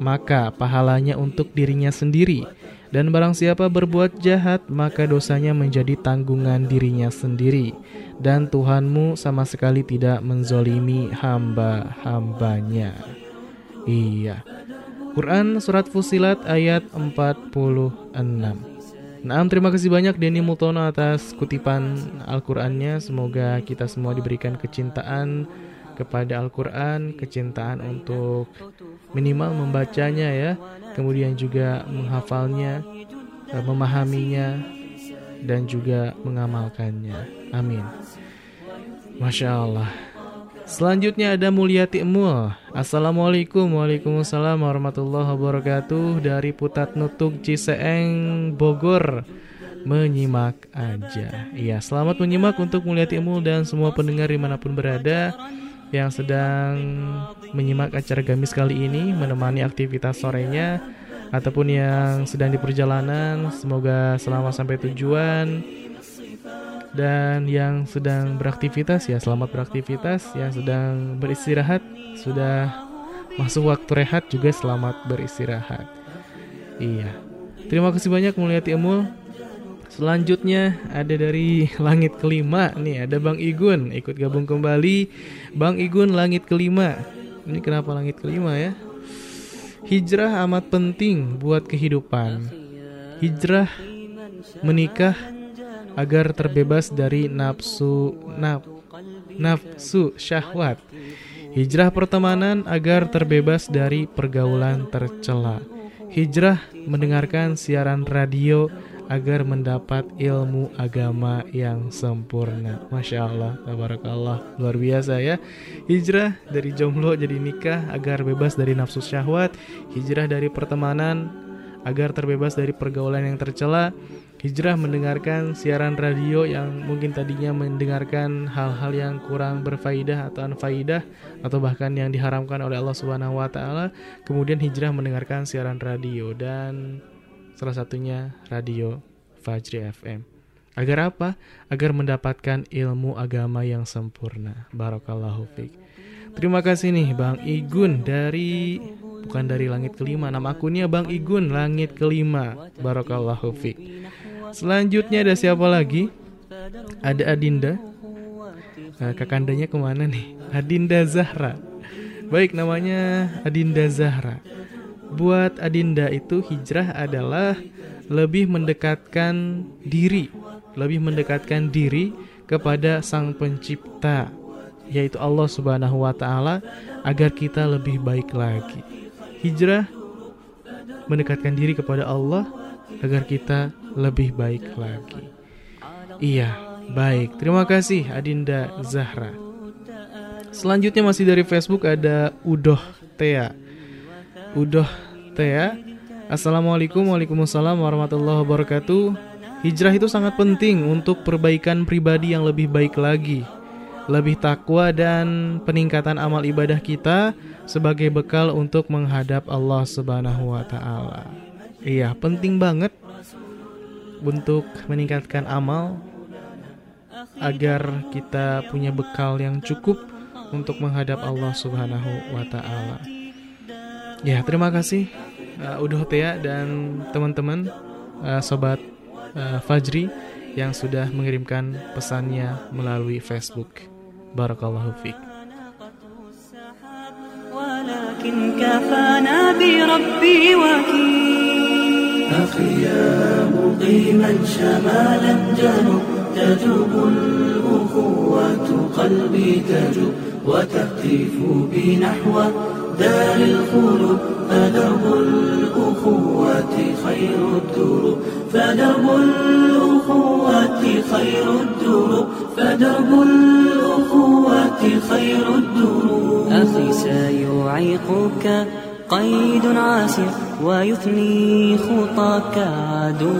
maka pahalanya untuk dirinya sendiri dan barang siapa berbuat jahat maka dosanya menjadi tanggungan dirinya sendiri dan Tuhanmu sama sekali tidak menzolimi hamba-hambanya. Iya. Quran Surat Fusilat ayat 46 Nah, terima kasih banyak Denny Mutono atas kutipan Al-Qur'annya. Semoga kita semua diberikan kecintaan kepada Al-Qur'an, kecintaan untuk minimal membacanya ya, kemudian juga menghafalnya, eh, memahaminya dan juga mengamalkannya. Amin. Masya Allah. Selanjutnya ada Mulyati Emul Assalamualaikum. Waalaikumsalam warahmatullahi wabarakatuh. Dari Putat Nutuk Ciseeng Bogor. Menyimak aja. Iya selamat menyimak untuk Mulyati Emul dan semua pendengar di mana pun berada Yang sedang menyimak acara gamis kali ini Menemani aktivitas sorenya Ataupun yang sedang di perjalanan. Semoga selamat sampai tujuan. Dan yang sedang beraktivitas ya selamat beraktivitas. Yang sedang beristirahat sudah masuk waktu rehat juga selamat beristirahat. Iya. Terima kasih banyak melihat ilmu selanjutnya ada dari langit kelima. Nih ada Bang Igun ikut gabung kembali. Bang Igun langit kelima. Ini kenapa langit kelima ya? Hijrah amat penting buat kehidupan. Hijrah menikah agar terbebas dari nafsu naf, nafsu syahwat. Hijrah pertemanan agar terbebas dari pergaulan tercela. Hijrah mendengarkan siaran radio agar mendapat ilmu agama yang sempurna. Masya Allah, tabarakallah, luar biasa ya. Hijrah dari jomblo jadi nikah agar bebas dari nafsu syahwat. Hijrah dari pertemanan agar terbebas dari pergaulan yang tercela hijrah mendengarkan siaran radio yang mungkin tadinya mendengarkan hal-hal yang kurang berfaidah atau anfaidah atau bahkan yang diharamkan oleh Allah Subhanahu wa taala, kemudian hijrah mendengarkan siaran radio dan salah satunya radio Fajri FM. Agar apa? Agar mendapatkan ilmu agama yang sempurna. Barakallahu fiik. Terima kasih nih Bang Igun dari bukan dari langit kelima nama akunnya Bang Igun langit kelima Barakallahu fiik Selanjutnya ada siapa lagi? Ada Adinda. Nah, kakandanya ke mana nih? Adinda Zahra. Baik, namanya Adinda Zahra. Buat Adinda itu hijrah adalah lebih mendekatkan diri, lebih mendekatkan diri kepada Sang Pencipta, yaitu Allah Subhanahu wa taala agar kita lebih baik lagi. Hijrah mendekatkan diri kepada Allah agar kita lebih baik lagi. Iya, baik. Terima kasih Adinda Zahra. Selanjutnya masih dari Facebook ada Udoh Tea. Udoh Tea. Assalamualaikum Waalaikumsalam warahmatullahi wabarakatuh. Hijrah itu sangat penting untuk perbaikan pribadi yang lebih baik lagi. Lebih takwa dan peningkatan amal ibadah kita sebagai bekal untuk menghadap Allah Subhanahu wa taala. Iya, penting banget untuk meningkatkan amal agar kita punya bekal yang cukup untuk menghadap Allah Subhanahu wa taala. Ya, terima kasih uh, Udah Tea dan teman-teman uh, sobat uh, Fajri yang sudah mengirimkan pesannya melalui Facebook. Barakallahu fiik. ولكن كفانا بربي وكيل أخي يا مقيما شمالا جنوب تجوب الأخوة قلبي تجوب وتهتف بنحو دار الخلود فدرب الأخوة خير الدروب فدرب الأخوة خير الدروب فدرب الأخوة خير الدروب أخي سيعيقك قيد عاسر ويثني خطاك عدو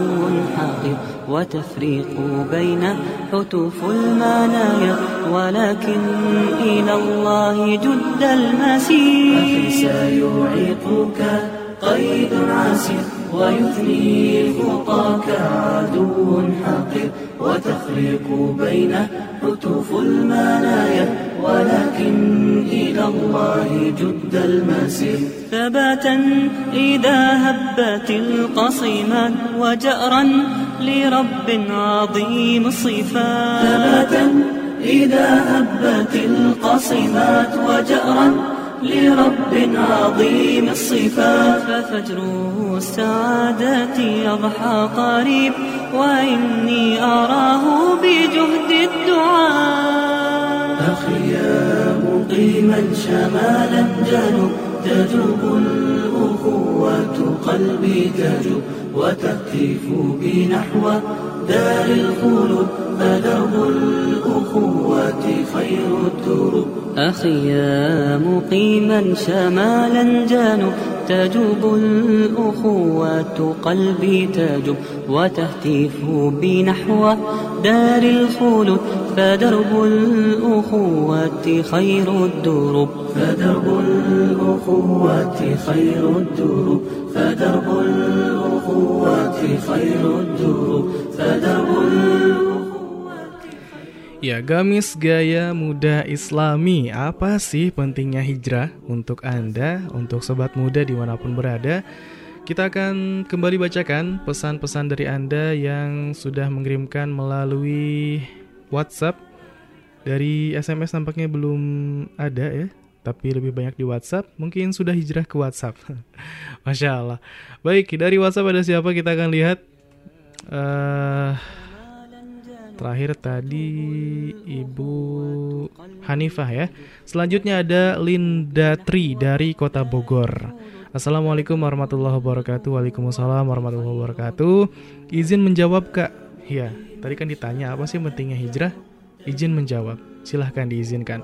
حاقد وتفريق بين حتوف المنايا ولكن إلى الله جد المسير. سيعيقك قيد عسير ويثني خطاك عدو حقير وتخلق بين حتوف المنايا ولكن إلى الله جد المسير. ثباتا إذا هبت القصيمات وجأرا لرب عظيم الصفات ثباتا إذا هبت القصيمات وجأرا لرب عظيم الصفات ففجر السعادة يضحى قريب وإني أراه بجهد الدعاء. أخي يا مقيما شمالا جنوب تجوب الأخوة قلبي تجوب وتهتف بي نحو دار الخلود فدرب الأخوة خير الدروب أخي يا مقيما شمالا جانب تجوب الأخوة قلبي تجوب. وتهتف بي نحو دار الخلود فدرب الأخوة خير الدروب فدرب الأخوة خير الدروب فدرب الأخوة خير الدروب فدرب الأخوة Ya, gamis gaya muda islami Apa sih pentingnya hijrah untuk Anda, untuk sobat muda dimanapun berada Kita akan kembali bacakan pesan-pesan dari Anda yang sudah mengirimkan melalui WhatsApp Dari SMS nampaknya belum ada ya tapi lebih banyak di WhatsApp, mungkin sudah hijrah ke WhatsApp. Masya Allah. Baik, dari WhatsApp ada siapa kita akan lihat. Uh, Terakhir tadi Ibu Hanifah ya. Selanjutnya ada Linda Tri dari Kota Bogor. Assalamualaikum warahmatullahi wabarakatuh. Waalaikumsalam warahmatullahi wabarakatuh. Izin menjawab Kak. Ya, tadi kan ditanya apa sih pentingnya hijrah? Izin menjawab. Silahkan diizinkan.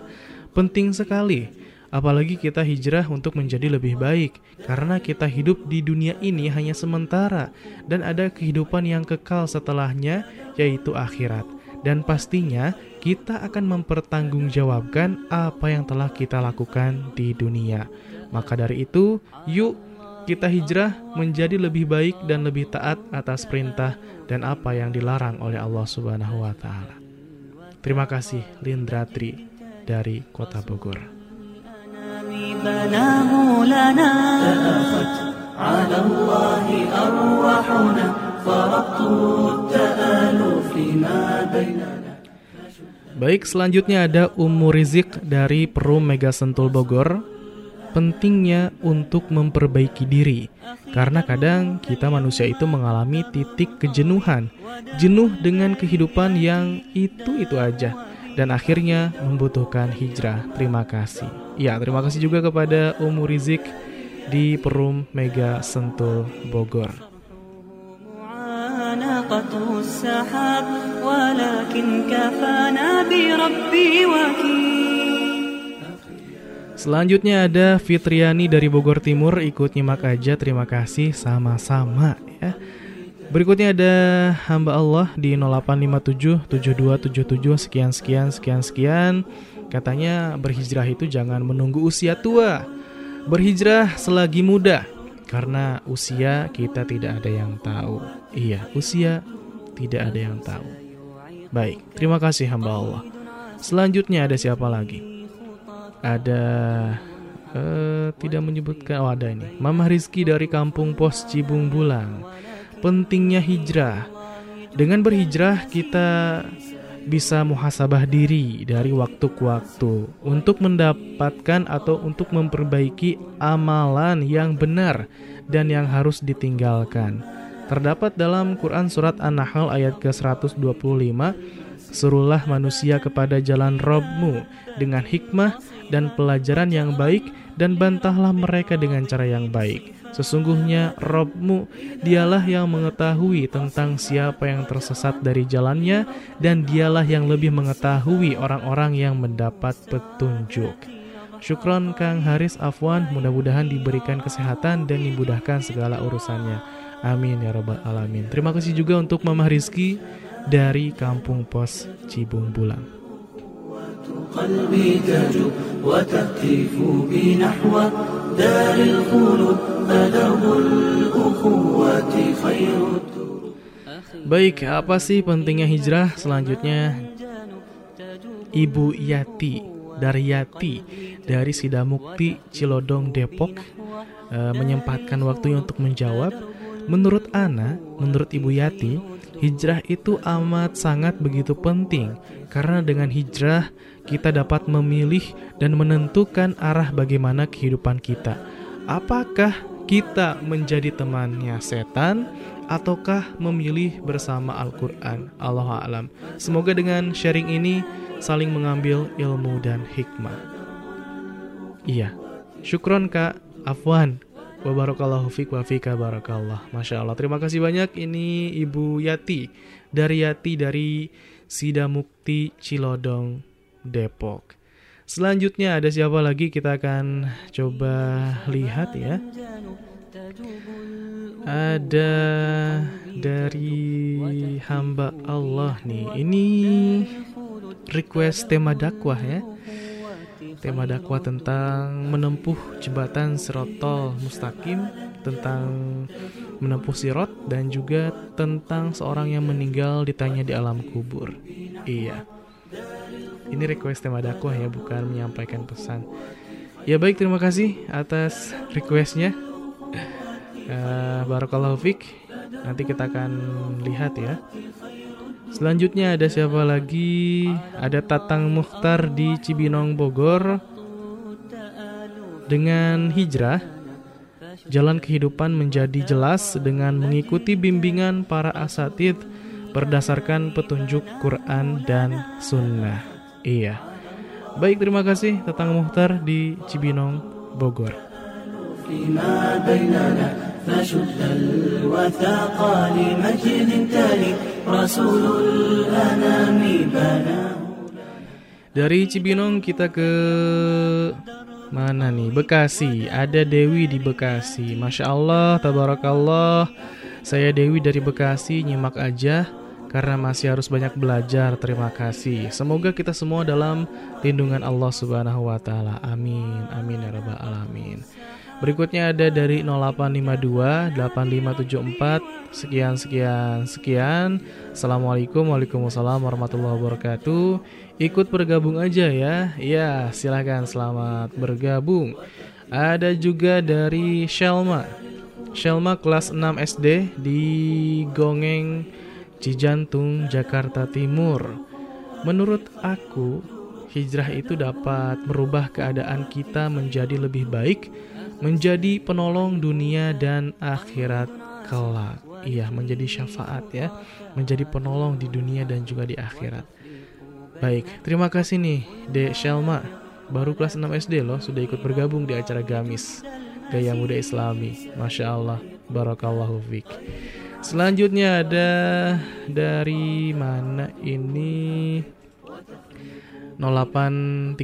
Penting sekali Apalagi kita hijrah untuk menjadi lebih baik, karena kita hidup di dunia ini hanya sementara, dan ada kehidupan yang kekal setelahnya, yaitu akhirat. Dan pastinya kita akan mempertanggungjawabkan apa yang telah kita lakukan di dunia. Maka dari itu, yuk kita hijrah menjadi lebih baik dan lebih taat atas perintah dan apa yang dilarang oleh Allah Subhanahu wa taala. Terima kasih Lindratri dari kota Bogor. Baik, selanjutnya ada Umur Rizik dari Perum Mega Sentul Bogor. Pentingnya untuk memperbaiki diri, karena kadang kita manusia itu mengalami titik kejenuhan, jenuh dengan kehidupan yang itu-itu aja dan akhirnya membutuhkan hijrah. Terima kasih. Ya, terima kasih juga kepada Umu Rizik di Perum Mega Sentul Bogor. Selanjutnya ada Fitriani dari Bogor Timur ikut nyimak aja terima kasih sama-sama ya. Berikutnya ada hamba Allah di 0857 7277 sekian sekian sekian sekian. Katanya berhijrah itu jangan menunggu usia tua. Berhijrah selagi muda karena usia kita tidak ada yang tahu. Iya, usia tidak ada yang tahu. Baik, terima kasih hamba Allah. Selanjutnya ada siapa lagi? Ada uh, tidak menyebutkan oh ada ini. Mama Rizky dari Kampung Pos Cibung Bulang pentingnya hijrah. Dengan berhijrah kita bisa muhasabah diri dari waktu ke waktu untuk mendapatkan atau untuk memperbaiki amalan yang benar dan yang harus ditinggalkan. Terdapat dalam Quran Surat An-Nahl ayat ke-125 Suruhlah manusia kepada jalan Robmu dengan hikmah dan pelajaran yang baik dan bantahlah mereka dengan cara yang baik. Sesungguhnya Robmu dialah yang mengetahui tentang siapa yang tersesat dari jalannya dan dialah yang lebih mengetahui orang-orang yang mendapat petunjuk. Syukron Kang Haris Afwan, mudah-mudahan diberikan kesehatan dan dimudahkan segala urusannya. Amin ya robbal alamin. Terima kasih juga untuk Mama Rizky dari Kampung Pos Cibung Bulang. قلبي تجو وتهتف بي نحو دار الخلود فدرب الأخوة خير Baik, apa sih pentingnya hijrah? Selanjutnya Ibu Yati dari Yati dari Sidamukti Cilodong Depok e, menyempatkan waktunya untuk menjawab. Menurut Ana, menurut Ibu Yati, hijrah itu amat sangat begitu penting karena dengan hijrah kita dapat memilih dan menentukan arah bagaimana kehidupan kita. Apakah kita menjadi temannya setan ataukah memilih bersama Al-Qur'an? Allah alam. Semoga dengan sharing ini saling mengambil ilmu dan hikmah. Iya. Syukron Kak Afwan. Wabarakallahu fiqh wa fika barakallah. Masya Allah. Terima kasih banyak. Ini Ibu Yati. Dari Yati dari Sida Mukti Cilodong Depok. Selanjutnya ada siapa lagi kita akan coba lihat ya. Ada dari hamba Allah nih. Ini request tema dakwah ya. Tema dakwah tentang menempuh jembatan sirotol mustaqim, tentang menempuh sirot dan juga tentang seorang yang meninggal ditanya di alam kubur. Iya. Ini request tema dakwah ya, bukan menyampaikan pesan. Ya baik, terima kasih atas requestnya. Uh, Barakallahu fiqh. Nanti kita akan lihat ya. Selanjutnya ada siapa lagi? Ada Tatang Mukhtar di Cibinong Bogor. Dengan hijrah, jalan kehidupan menjadi jelas dengan mengikuti bimbingan para asatid berdasarkan petunjuk Quran dan Sunnah. Iya. Baik, terima kasih Tatang Muhtar di Cibinong, Bogor. Dari Cibinong kita ke mana nih? Bekasi. Ada Dewi di Bekasi. Masya Allah, tabarakallah. Saya Dewi dari Bekasi, nyimak aja karena masih harus banyak belajar. Terima kasih. Semoga kita semua dalam lindungan Allah Subhanahu wa taala. Amin. Amin ya rabbal alamin. Berikutnya ada dari 0852 8574 sekian sekian sekian. Assalamualaikum Waalaikumsalam warahmatullahi wabarakatuh. Ikut bergabung aja ya. Ya, silahkan selamat bergabung. Ada juga dari Shelma. Shelma kelas 6 SD di Gongeng Cijantung, Jakarta Timur. Menurut aku, hijrah itu dapat merubah keadaan kita menjadi lebih baik, menjadi penolong dunia dan akhirat kelak. Iya, menjadi syafaat ya, menjadi penolong di dunia dan juga di akhirat. Baik, terima kasih nih Dek Shelma. Baru kelas 6 SD loh, sudah ikut bergabung di acara Gamis. Gaya Muda Islami. Masya Allah. Barakallahu fiqh. Selanjutnya ada dari mana ini 0838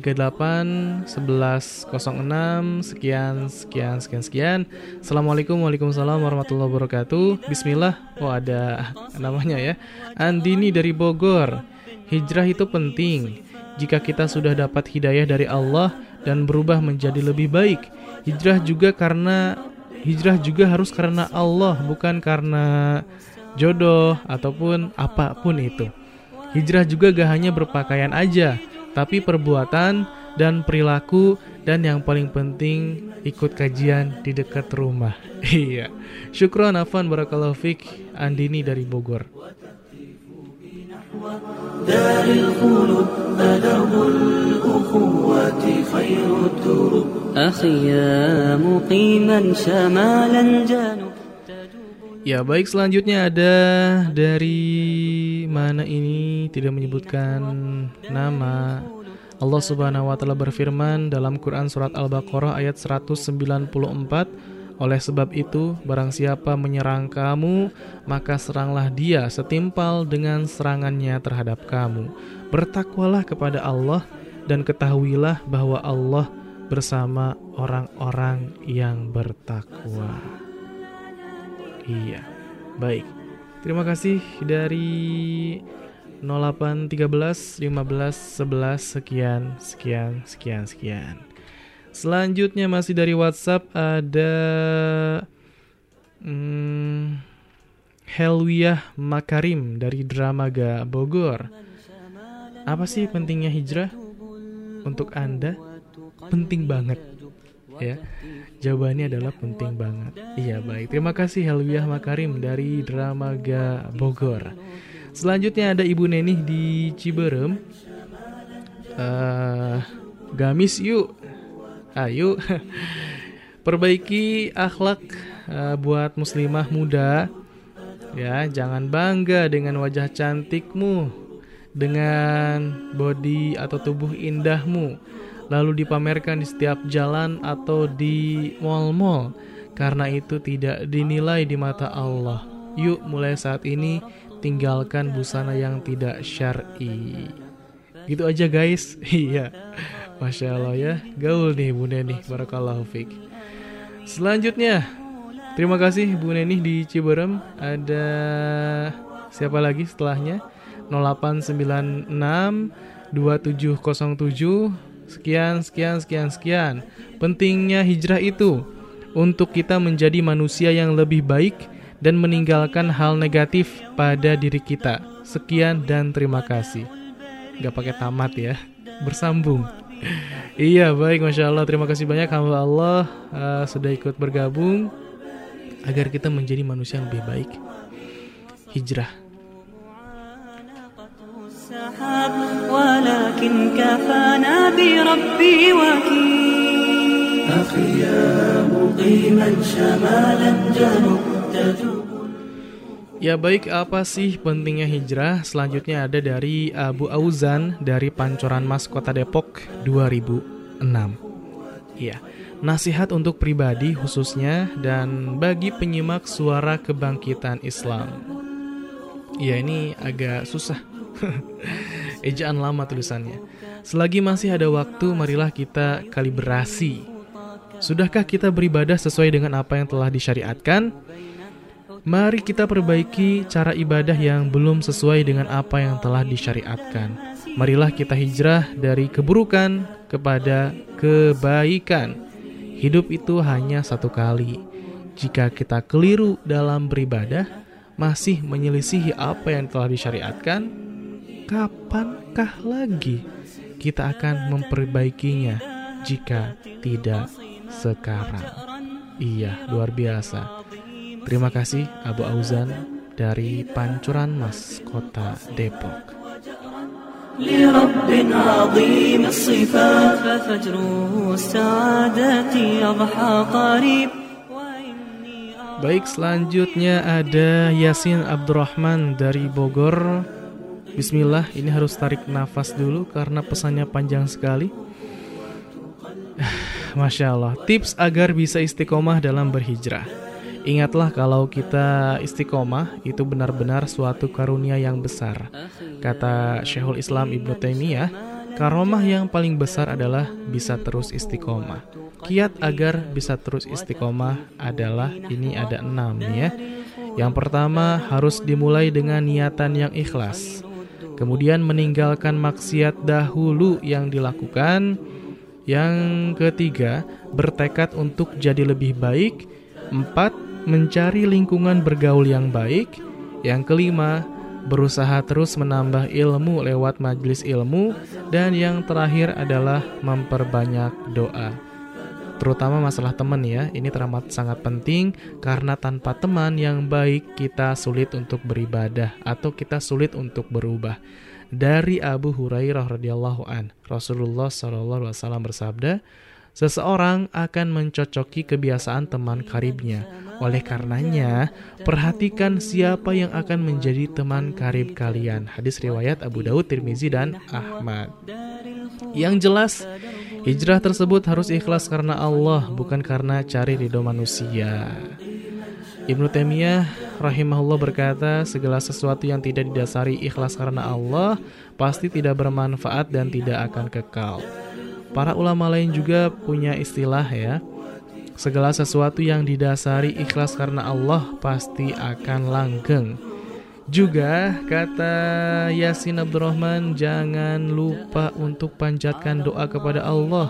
1106 sekian sekian sekian sekian. Assalamualaikum Waalaikumsalam warahmatullahi wabarakatuh. Bismillah. Oh ada namanya ya. Andini dari Bogor. Hijrah itu penting. Jika kita sudah dapat hidayah dari Allah dan berubah menjadi lebih baik. Hijrah juga karena hijrah juga harus karena Allah, bukan karena jodoh ataupun apa pun itu. Hijrah juga gak hanya berpakaian aja, tapi perbuatan dan perilaku dan yang paling penting ikut kajian di dekat rumah. Iya. Syukron Afan Barakallahu Fik Andini dari Bogor. دار الخلود فدرب الأخوة خير الدروب أخي يا مقيما شمالا جنوب Ya baik selanjutnya ada dari mana ini tidak menyebutkan nama Allah Subhanahu wa taala berfirman dalam Quran surat Al-Baqarah ayat 194 oleh sebab itu, barang siapa menyerang kamu, maka seranglah dia setimpal dengan serangannya terhadap kamu. Bertakwalah kepada Allah dan ketahuilah bahwa Allah bersama orang-orang yang bertakwa. Iya, baik. Terima kasih dari 0813 15 11 sekian sekian sekian sekian. Selanjutnya masih dari WhatsApp ada hmm, Helwiah Makarim dari Dramaga Bogor. Apa sih pentingnya hijrah untuk Anda? Penting banget. Ya. Jawabannya adalah penting banget. Iya, baik. Terima kasih Helwiah Makarim dari Dramaga Bogor. Selanjutnya ada Ibu Nenih di Ciberem. Uh, gamis yuk. Ayo. Perbaiki akhlak uh, buat muslimah muda. Ya, jangan bangga dengan wajah cantikmu, dengan body atau tubuh indahmu lalu dipamerkan di setiap jalan atau di mall-mall karena itu tidak dinilai di mata Allah. Yuk mulai saat ini tinggalkan busana yang tidak syar'i. Gitu aja guys. Iya. Masya Allah ya. Gaul nih Bu Neni. Barakallahu fiq. Selanjutnya. Terima kasih Bu Neni di Ciberem. Ada siapa lagi setelahnya? 0896 2707 Sekian, sekian, sekian, sekian. Pentingnya hijrah itu untuk kita menjadi manusia yang lebih baik dan meninggalkan hal negatif pada diri kita. Sekian dan terima kasih. Gak pakai tamat ya, bersambung iya baik, masya Allah. Terima kasih banyak hamba Allah uh, sudah ikut bergabung agar kita menjadi manusia yang lebih baik. Hijrah السحاب ولكن كفانا بربي وكيل أخي يا مقيما شمالا جنوب تجوب Ya baik, apa sih pentingnya hijrah? Selanjutnya ada dari Abu Auzan dari Pancoran Mas Kota Depok 2006. Iya, nasihat untuk pribadi khususnya dan bagi penyimak suara kebangkitan Islam. Ya ini agak susah Ejaan lama tulisannya. Selagi masih ada waktu, marilah kita kalibrasi. Sudahkah kita beribadah sesuai dengan apa yang telah disyariatkan? Mari kita perbaiki cara ibadah yang belum sesuai dengan apa yang telah disyariatkan. Marilah kita hijrah dari keburukan kepada kebaikan. Hidup itu hanya satu kali. Jika kita keliru dalam beribadah, masih menyelisihi apa yang telah disyariatkan, kapankah lagi kita akan memperbaikinya jika tidak sekarang? Iya, luar biasa. Terima kasih Abu Auzan dari Pancuran Mas, Kota Depok. Baik, selanjutnya ada Yasin Abdurrahman dari Bogor. Bismillah, ini harus tarik nafas dulu karena pesannya panjang sekali. Masya Allah, tips agar bisa istiqomah dalam berhijrah. Ingatlah kalau kita istiqomah itu benar-benar suatu karunia yang besar. Kata Syekhul Islam Ibnu Taimiyah, karomah yang paling besar adalah bisa terus istiqomah. Kiat agar bisa terus istiqomah adalah ini ada enam ya. Yang pertama harus dimulai dengan niatan yang ikhlas kemudian meninggalkan maksiat dahulu yang dilakukan. Yang ketiga, bertekad untuk jadi lebih baik. Empat, mencari lingkungan bergaul yang baik. Yang kelima, berusaha terus menambah ilmu lewat majelis ilmu. Dan yang terakhir adalah memperbanyak doa terutama masalah teman ya. Ini teramat sangat penting karena tanpa teman yang baik kita sulit untuk beribadah atau kita sulit untuk berubah. Dari Abu Hurairah radhiyallahu an, Rasulullah shallallahu alaihi wasallam bersabda, seseorang akan mencocoki kebiasaan teman karibnya. Oleh karenanya, perhatikan siapa yang akan menjadi teman karib kalian. Hadis riwayat Abu Daud, Tirmizi dan Ahmad. Yang jelas, hijrah tersebut harus ikhlas karena Allah, bukan karena cari ridho manusia. Ibnu Taimiyah rahimahullah berkata, segala sesuatu yang tidak didasari ikhlas karena Allah pasti tidak bermanfaat dan tidak akan kekal. Para ulama lain juga punya istilah ya. Segala sesuatu yang didasari ikhlas karena Allah pasti akan langgeng. Juga kata Yasin Abdurrahman jangan lupa untuk panjatkan doa kepada Allah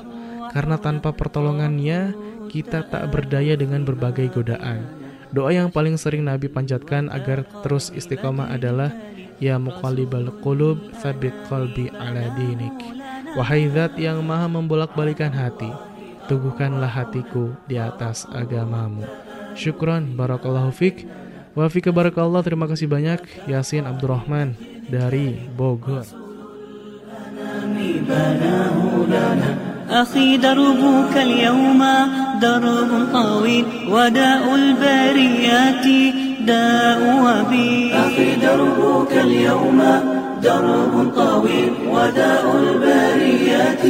karena tanpa pertolongannya kita tak berdaya dengan berbagai godaan. Doa yang paling sering Nabi panjatkan agar terus istiqomah adalah Ya muqallibal qulub tsabbit qalbi ala dinik. Wahai zat yang maha membolak-balikan hati, teguhkanlah hatiku di atas agamamu. Syukran barakallahu fik. Wa fika barakallah terima kasih banyak Yasin Abdurrahman dari Bogor. أخي دربك اليوم درب طويل وداء البريات داء وبي أخي دربك اليوم درب طويل وداء البريات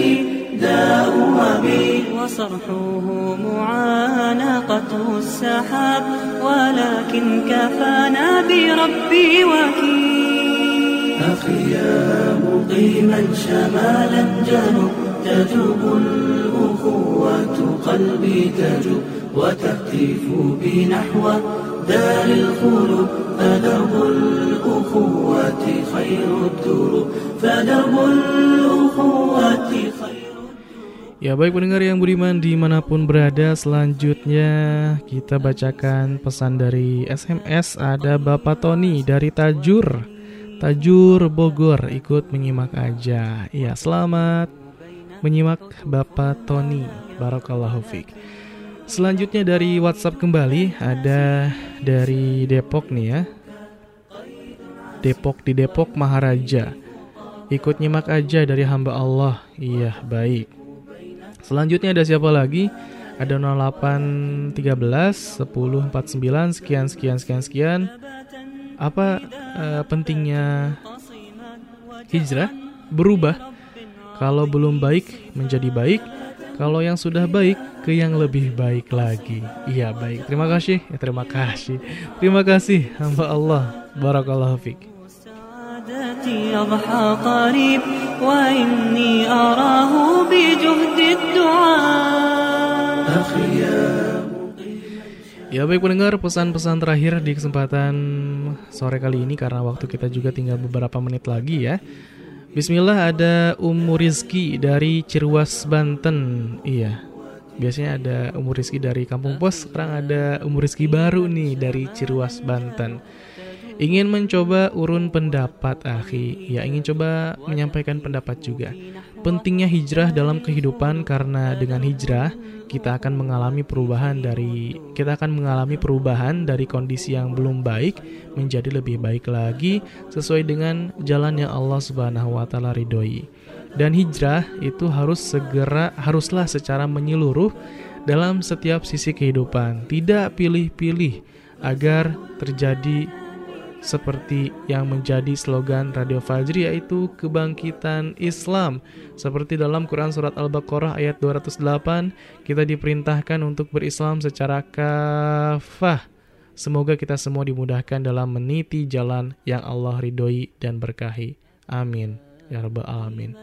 داء وبي وصرحه معانقة السحاب ولكن كفانا بربي وكيل. أخي يا مقيما شمالا جنوب تجوب الأخوة قلبي تجوب وتهتف بي نحو دار الخلود. فدرب الأخوة خير الدروب فدرب الأخوة خير Ya baik pendengar yang beriman dimanapun berada Selanjutnya kita bacakan pesan dari SMS Ada Bapak Tony dari Tajur Tajur Bogor ikut menyimak aja Ya selamat menyimak Bapak Tony Barakallahu Fik Selanjutnya dari WhatsApp kembali Ada dari Depok nih ya Depok di Depok Maharaja Ikut nyimak aja dari hamba Allah Iya baik Selanjutnya ada siapa lagi? Ada 0813 1049 sekian sekian sekian sekian. Apa uh, pentingnya hijrah? Berubah. Kalau belum baik menjadi baik, kalau yang sudah baik, ke yang lebih baik lagi. Iya baik. Terima kasih. Ya, terima kasih. Terima kasih hamba Allah. Barakallahu fiq. Ya baik pendengar, pesan-pesan terakhir di kesempatan sore kali ini karena waktu kita juga tinggal beberapa menit lagi ya. Bismillah ada Umur Rizki dari Cirwas Banten. Iya. Biasanya ada Umur Rizki dari Kampung Pos, sekarang ada Umur Rizki baru nih dari Cirwas Banten. Ingin mencoba urun pendapat, akhi. Ya, ingin coba menyampaikan pendapat juga. Pentingnya hijrah dalam kehidupan karena dengan hijrah kita akan mengalami perubahan dari kita akan mengalami perubahan dari kondisi yang belum baik menjadi lebih baik lagi sesuai dengan jalan yang Allah Subhanahu wa taala ridhoi. Dan hijrah itu harus segera haruslah secara menyeluruh dalam setiap sisi kehidupan, tidak pilih-pilih agar terjadi seperti yang menjadi slogan Radio Fajri yaitu kebangkitan Islam. Seperti dalam Quran surat Al-Baqarah ayat 208, kita diperintahkan untuk berislam secara kafah. Semoga kita semua dimudahkan dalam meniti jalan yang Allah ridhoi dan berkahi. Amin. Ya Rabbal Alamin.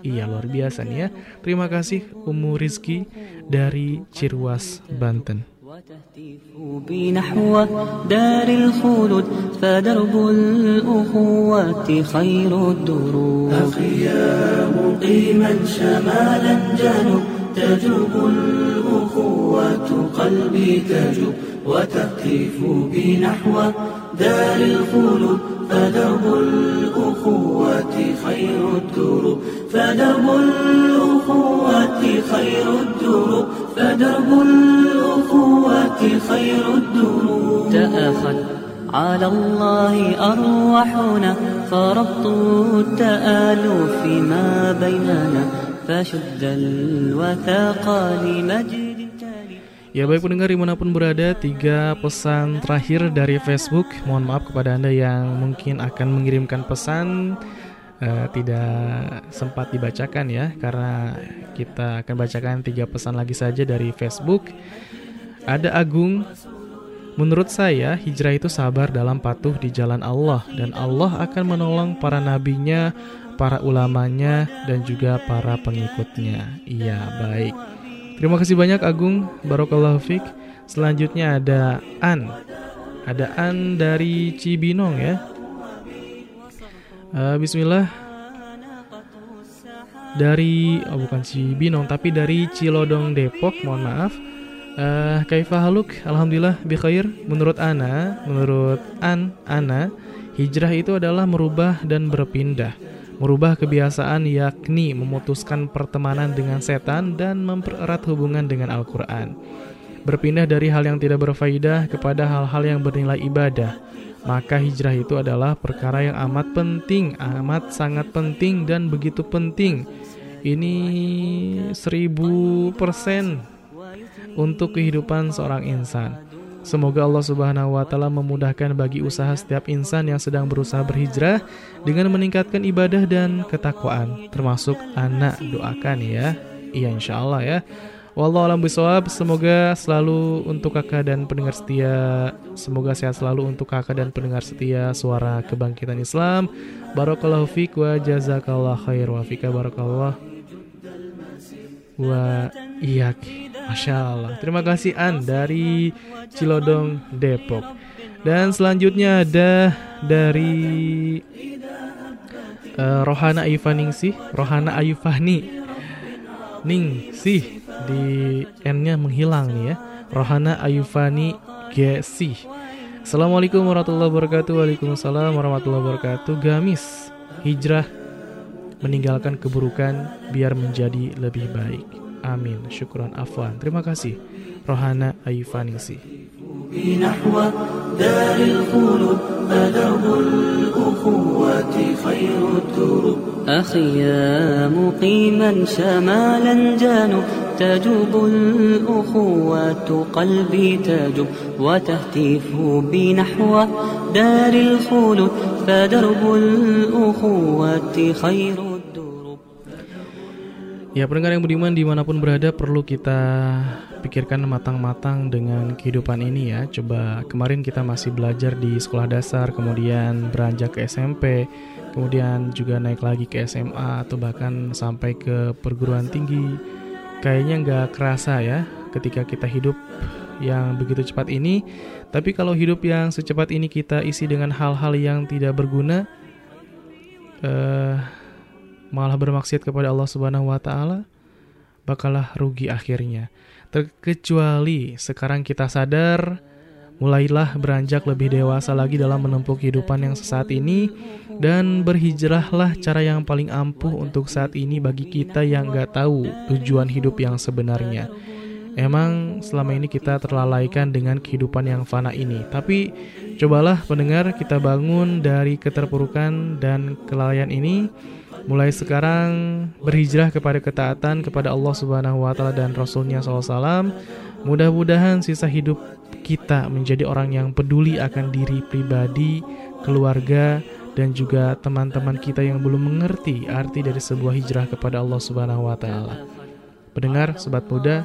Iya luar biasa nih ya. Terima kasih Umu Rizki dari Cirwas, Banten. وتهتف بي نحو دار الخلود فدرب الأخوة خير الدروب. أخي يا مقيما شمالا جنوب تجوب الأخوة قلبي تجوب. وتهتف بي نحو دار الخلود فدرب الأخوة خير الدروب فدرب الأخوة خير الدروب فدرب الأخوة خير الدروب تأخذ على الله أرواحنا. فربط التآلف ما بيننا. فشد الوثاق لمجد Ya baik pendengar di mana pun berada Tiga pesan terakhir dari Facebook. Mohon maaf kepada Anda yang mungkin akan mengirimkan pesan uh, Tidak sempat dibacakan ya Karena kita akan bacakan tiga pesan lagi saja dari Facebook. Ada Agung Menurut saya, hijrah itu sabar dalam patuh di jalan Allah Dan Allah akan menolong para nabinya, para ulamanya, dan juga para pengikutnya. Iya, baik Terima kasih banyak Agung. Barokallahu Fik. Selanjutnya ada An. Ada An dari Cibinong ya. Uh, Bismillah. Dari oh bukan Cibinong tapi dari Cilodong Depok. Mohon maaf. Uh, Kaifa haluk? Alhamdulillah bikhair menurut Ana menurut An Ana hijrah itu adalah merubah dan berpindah merubah kebiasaan yakni memutuskan pertemanan dengan setan dan mempererat hubungan dengan Al-Quran berpindah dari hal yang tidak berfaidah kepada hal-hal yang bernilai ibadah maka hijrah itu adalah perkara yang amat penting, amat sangat penting dan begitu penting. Ini seribu persen untuk kehidupan seorang insan. Semoga Allah Subhanahu wa taala memudahkan bagi usaha setiap insan yang sedang berusaha berhijrah dengan meningkatkan ibadah dan ketakwaan, termasuk anak doakan ya. Iya insyaallah ya. Wallahu. Semoga selalu untuk kakak dan pendengar setia. Semoga sehat selalu untuk kakak dan pendengar setia suara kebangkitan Islam. Barakallahu fiq wa jazakallah khair wa fika barakallah wa iyak. Masya Allah. Terima kasih An dari Cilodong Depok. Dan selanjutnya ada dari uh, Rohana Ayufaningsih, Rohana Ayufani. Ning sih di N-nya menghilang nih ya. Rohana Ayufani Gesi. Assalamualaikum warahmatullahi wabarakatuh. Waalaikumsalam warahmatullahi wabarakatuh. Gamis hijrah meninggalkan keburukan biar menjadi lebih baik. Amin. Syukran afwan. Terima kasih. Ayufani sih. نحو دار الخلود أدب الأخوة خير الدروب أخي يا مقيما شمالا جانب تجوب الأخوة قلبي تجوب وتهتف بنحو دار الخلود فدرب الأخوة خير Ya pendengar yang beriman di mana pun berada perlu kita pikirkan matang-matang dengan kehidupan ini ya. Coba kemarin kita masih belajar di sekolah dasar kemudian beranjak ke SMP Kemudian juga naik lagi ke SMA atau bahkan sampai ke perguruan tinggi. Kayaknya nggak kerasa ya ketika kita hidup yang begitu cepat ini. Tapi kalau hidup yang secepat ini kita isi dengan hal-hal yang tidak berguna eh, malah bermaksiat kepada Allah Subhanahu wa taala, bakalah rugi akhirnya. Terkecuali sekarang kita sadar mulailah beranjak lebih dewasa lagi dalam menempuh kehidupan yang sesaat ini dan berhijrahlah cara yang paling ampuh untuk saat ini bagi kita yang gak tahu tujuan hidup yang sebenarnya. Emang selama ini kita terlalaikan dengan kehidupan yang fana ini Tapi cobalah pendengar kita bangun dari keterpurukan dan kelalaian ini mulai sekarang berhijrah kepada ketaatan kepada Allah Subhanahu wa taala dan Rasulnya SAW. Mudah-mudahan sisa hidup kita menjadi orang yang peduli akan diri pribadi, keluarga, dan juga teman-teman kita yang belum mengerti arti dari sebuah hijrah kepada Allah Subhanahu wa taala. Pendengar, sobat muda,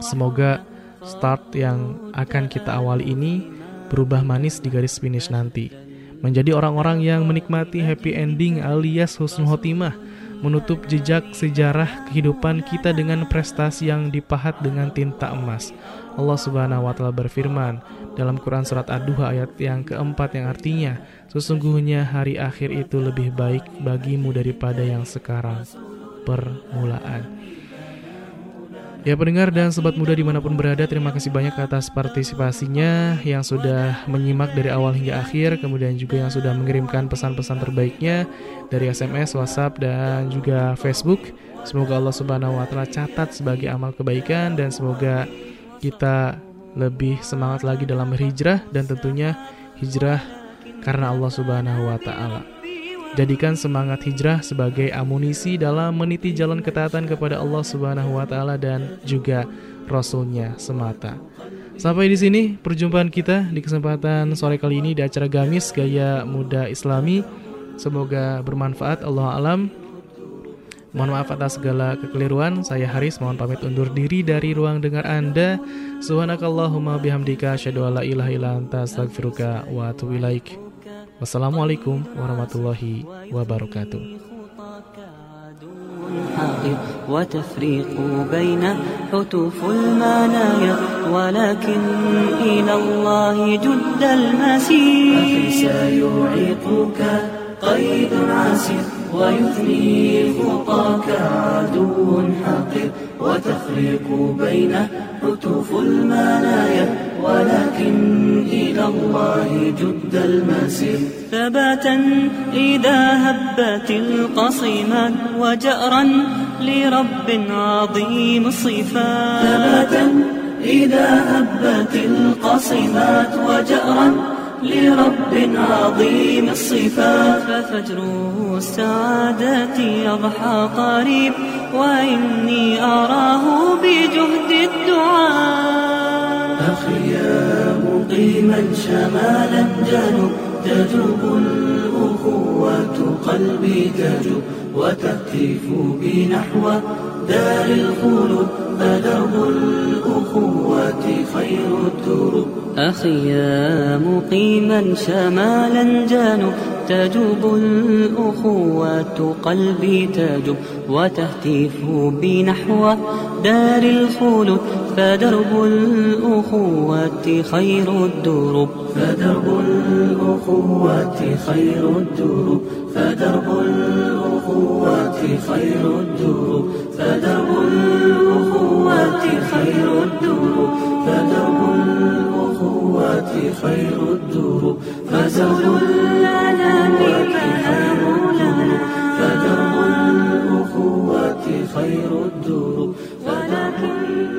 semoga start yang akan kita awali ini berubah manis di garis finish nanti menjadi orang-orang yang menikmati happy ending alias husnul khotimah, menutup jejak sejarah kehidupan kita dengan prestasi yang dipahat dengan tinta emas. Allah Subhanahu wa taala berfirman dalam Quran surat Ad-Duha ayat yang keempat yang artinya, sesungguhnya hari akhir itu lebih baik bagimu daripada yang sekarang. Permulaan. Ya pendengar dan sobat muda di mana pun berada Terima kasih banyak atas partisipasinya Yang sudah menyimak dari awal hingga akhir Kemudian juga yang sudah mengirimkan pesan-pesan terbaiknya Dari SMS, Whatsapp, dan juga Facebook. Semoga Allah subhanahu wa ta'ala catat sebagai amal kebaikan Dan semoga kita lebih semangat lagi dalam berhijrah Dan tentunya hijrah karena Allah subhanahu wa ta'ala Jadikan semangat hijrah sebagai amunisi dalam meniti jalan ketaatan kepada Allah Subhanahu wa taala dan juga rasulnya semata. Sampai di sini perjumpaan kita di kesempatan sore kali ini di acara Gamis Gaya Muda Islami. Semoga bermanfaat. Allah alam. Mohon maaf atas segala kekeliruan. Saya Haris mohon pamit undur diri dari ruang dengar Anda. Subhanakallahumma bihamdika asyhadu an la ilaha illa wa atubu ilaik. Wassalamualaikum warahmatullahi wabarakatuh. وتفريق بين حتوف المنايا ولكن إلى الله جد المسير أخي سيعيقك قيد عسير ويثني خطاك عدو حقير وتفريق بين هتوف المنايا ولكن إلى الله جد المسير. ثباتا إذا هبت القصيمات وجأرا لرب عظيم الصفات ثباتا إذا هبت القصيمات وجأرا لرب عظيم الصفات. ففجر السعادة يضحى قريب وإني أراه بجهد الدعاء. أخي يا مقيما شمالا جنوب تجوب الأخوة قلبي تجوب وتهتف بي نحو دار الخلود فدرب الأخوة خير الدروب أخي يا مقيما شمالا جانب تجوب الأخوة قلبي تجوب. وتهتف بي نحو دار الخلود فدرب الأخوة خير الدروب فدرب الأخوة خير الدروب فدرب الأخوة خير الدروب فدرب الأخوة خير الدروب فدرب الأخوة خير الدروب فزر الألم كحام لنا فدرب الأخوة خير الدروب فدرب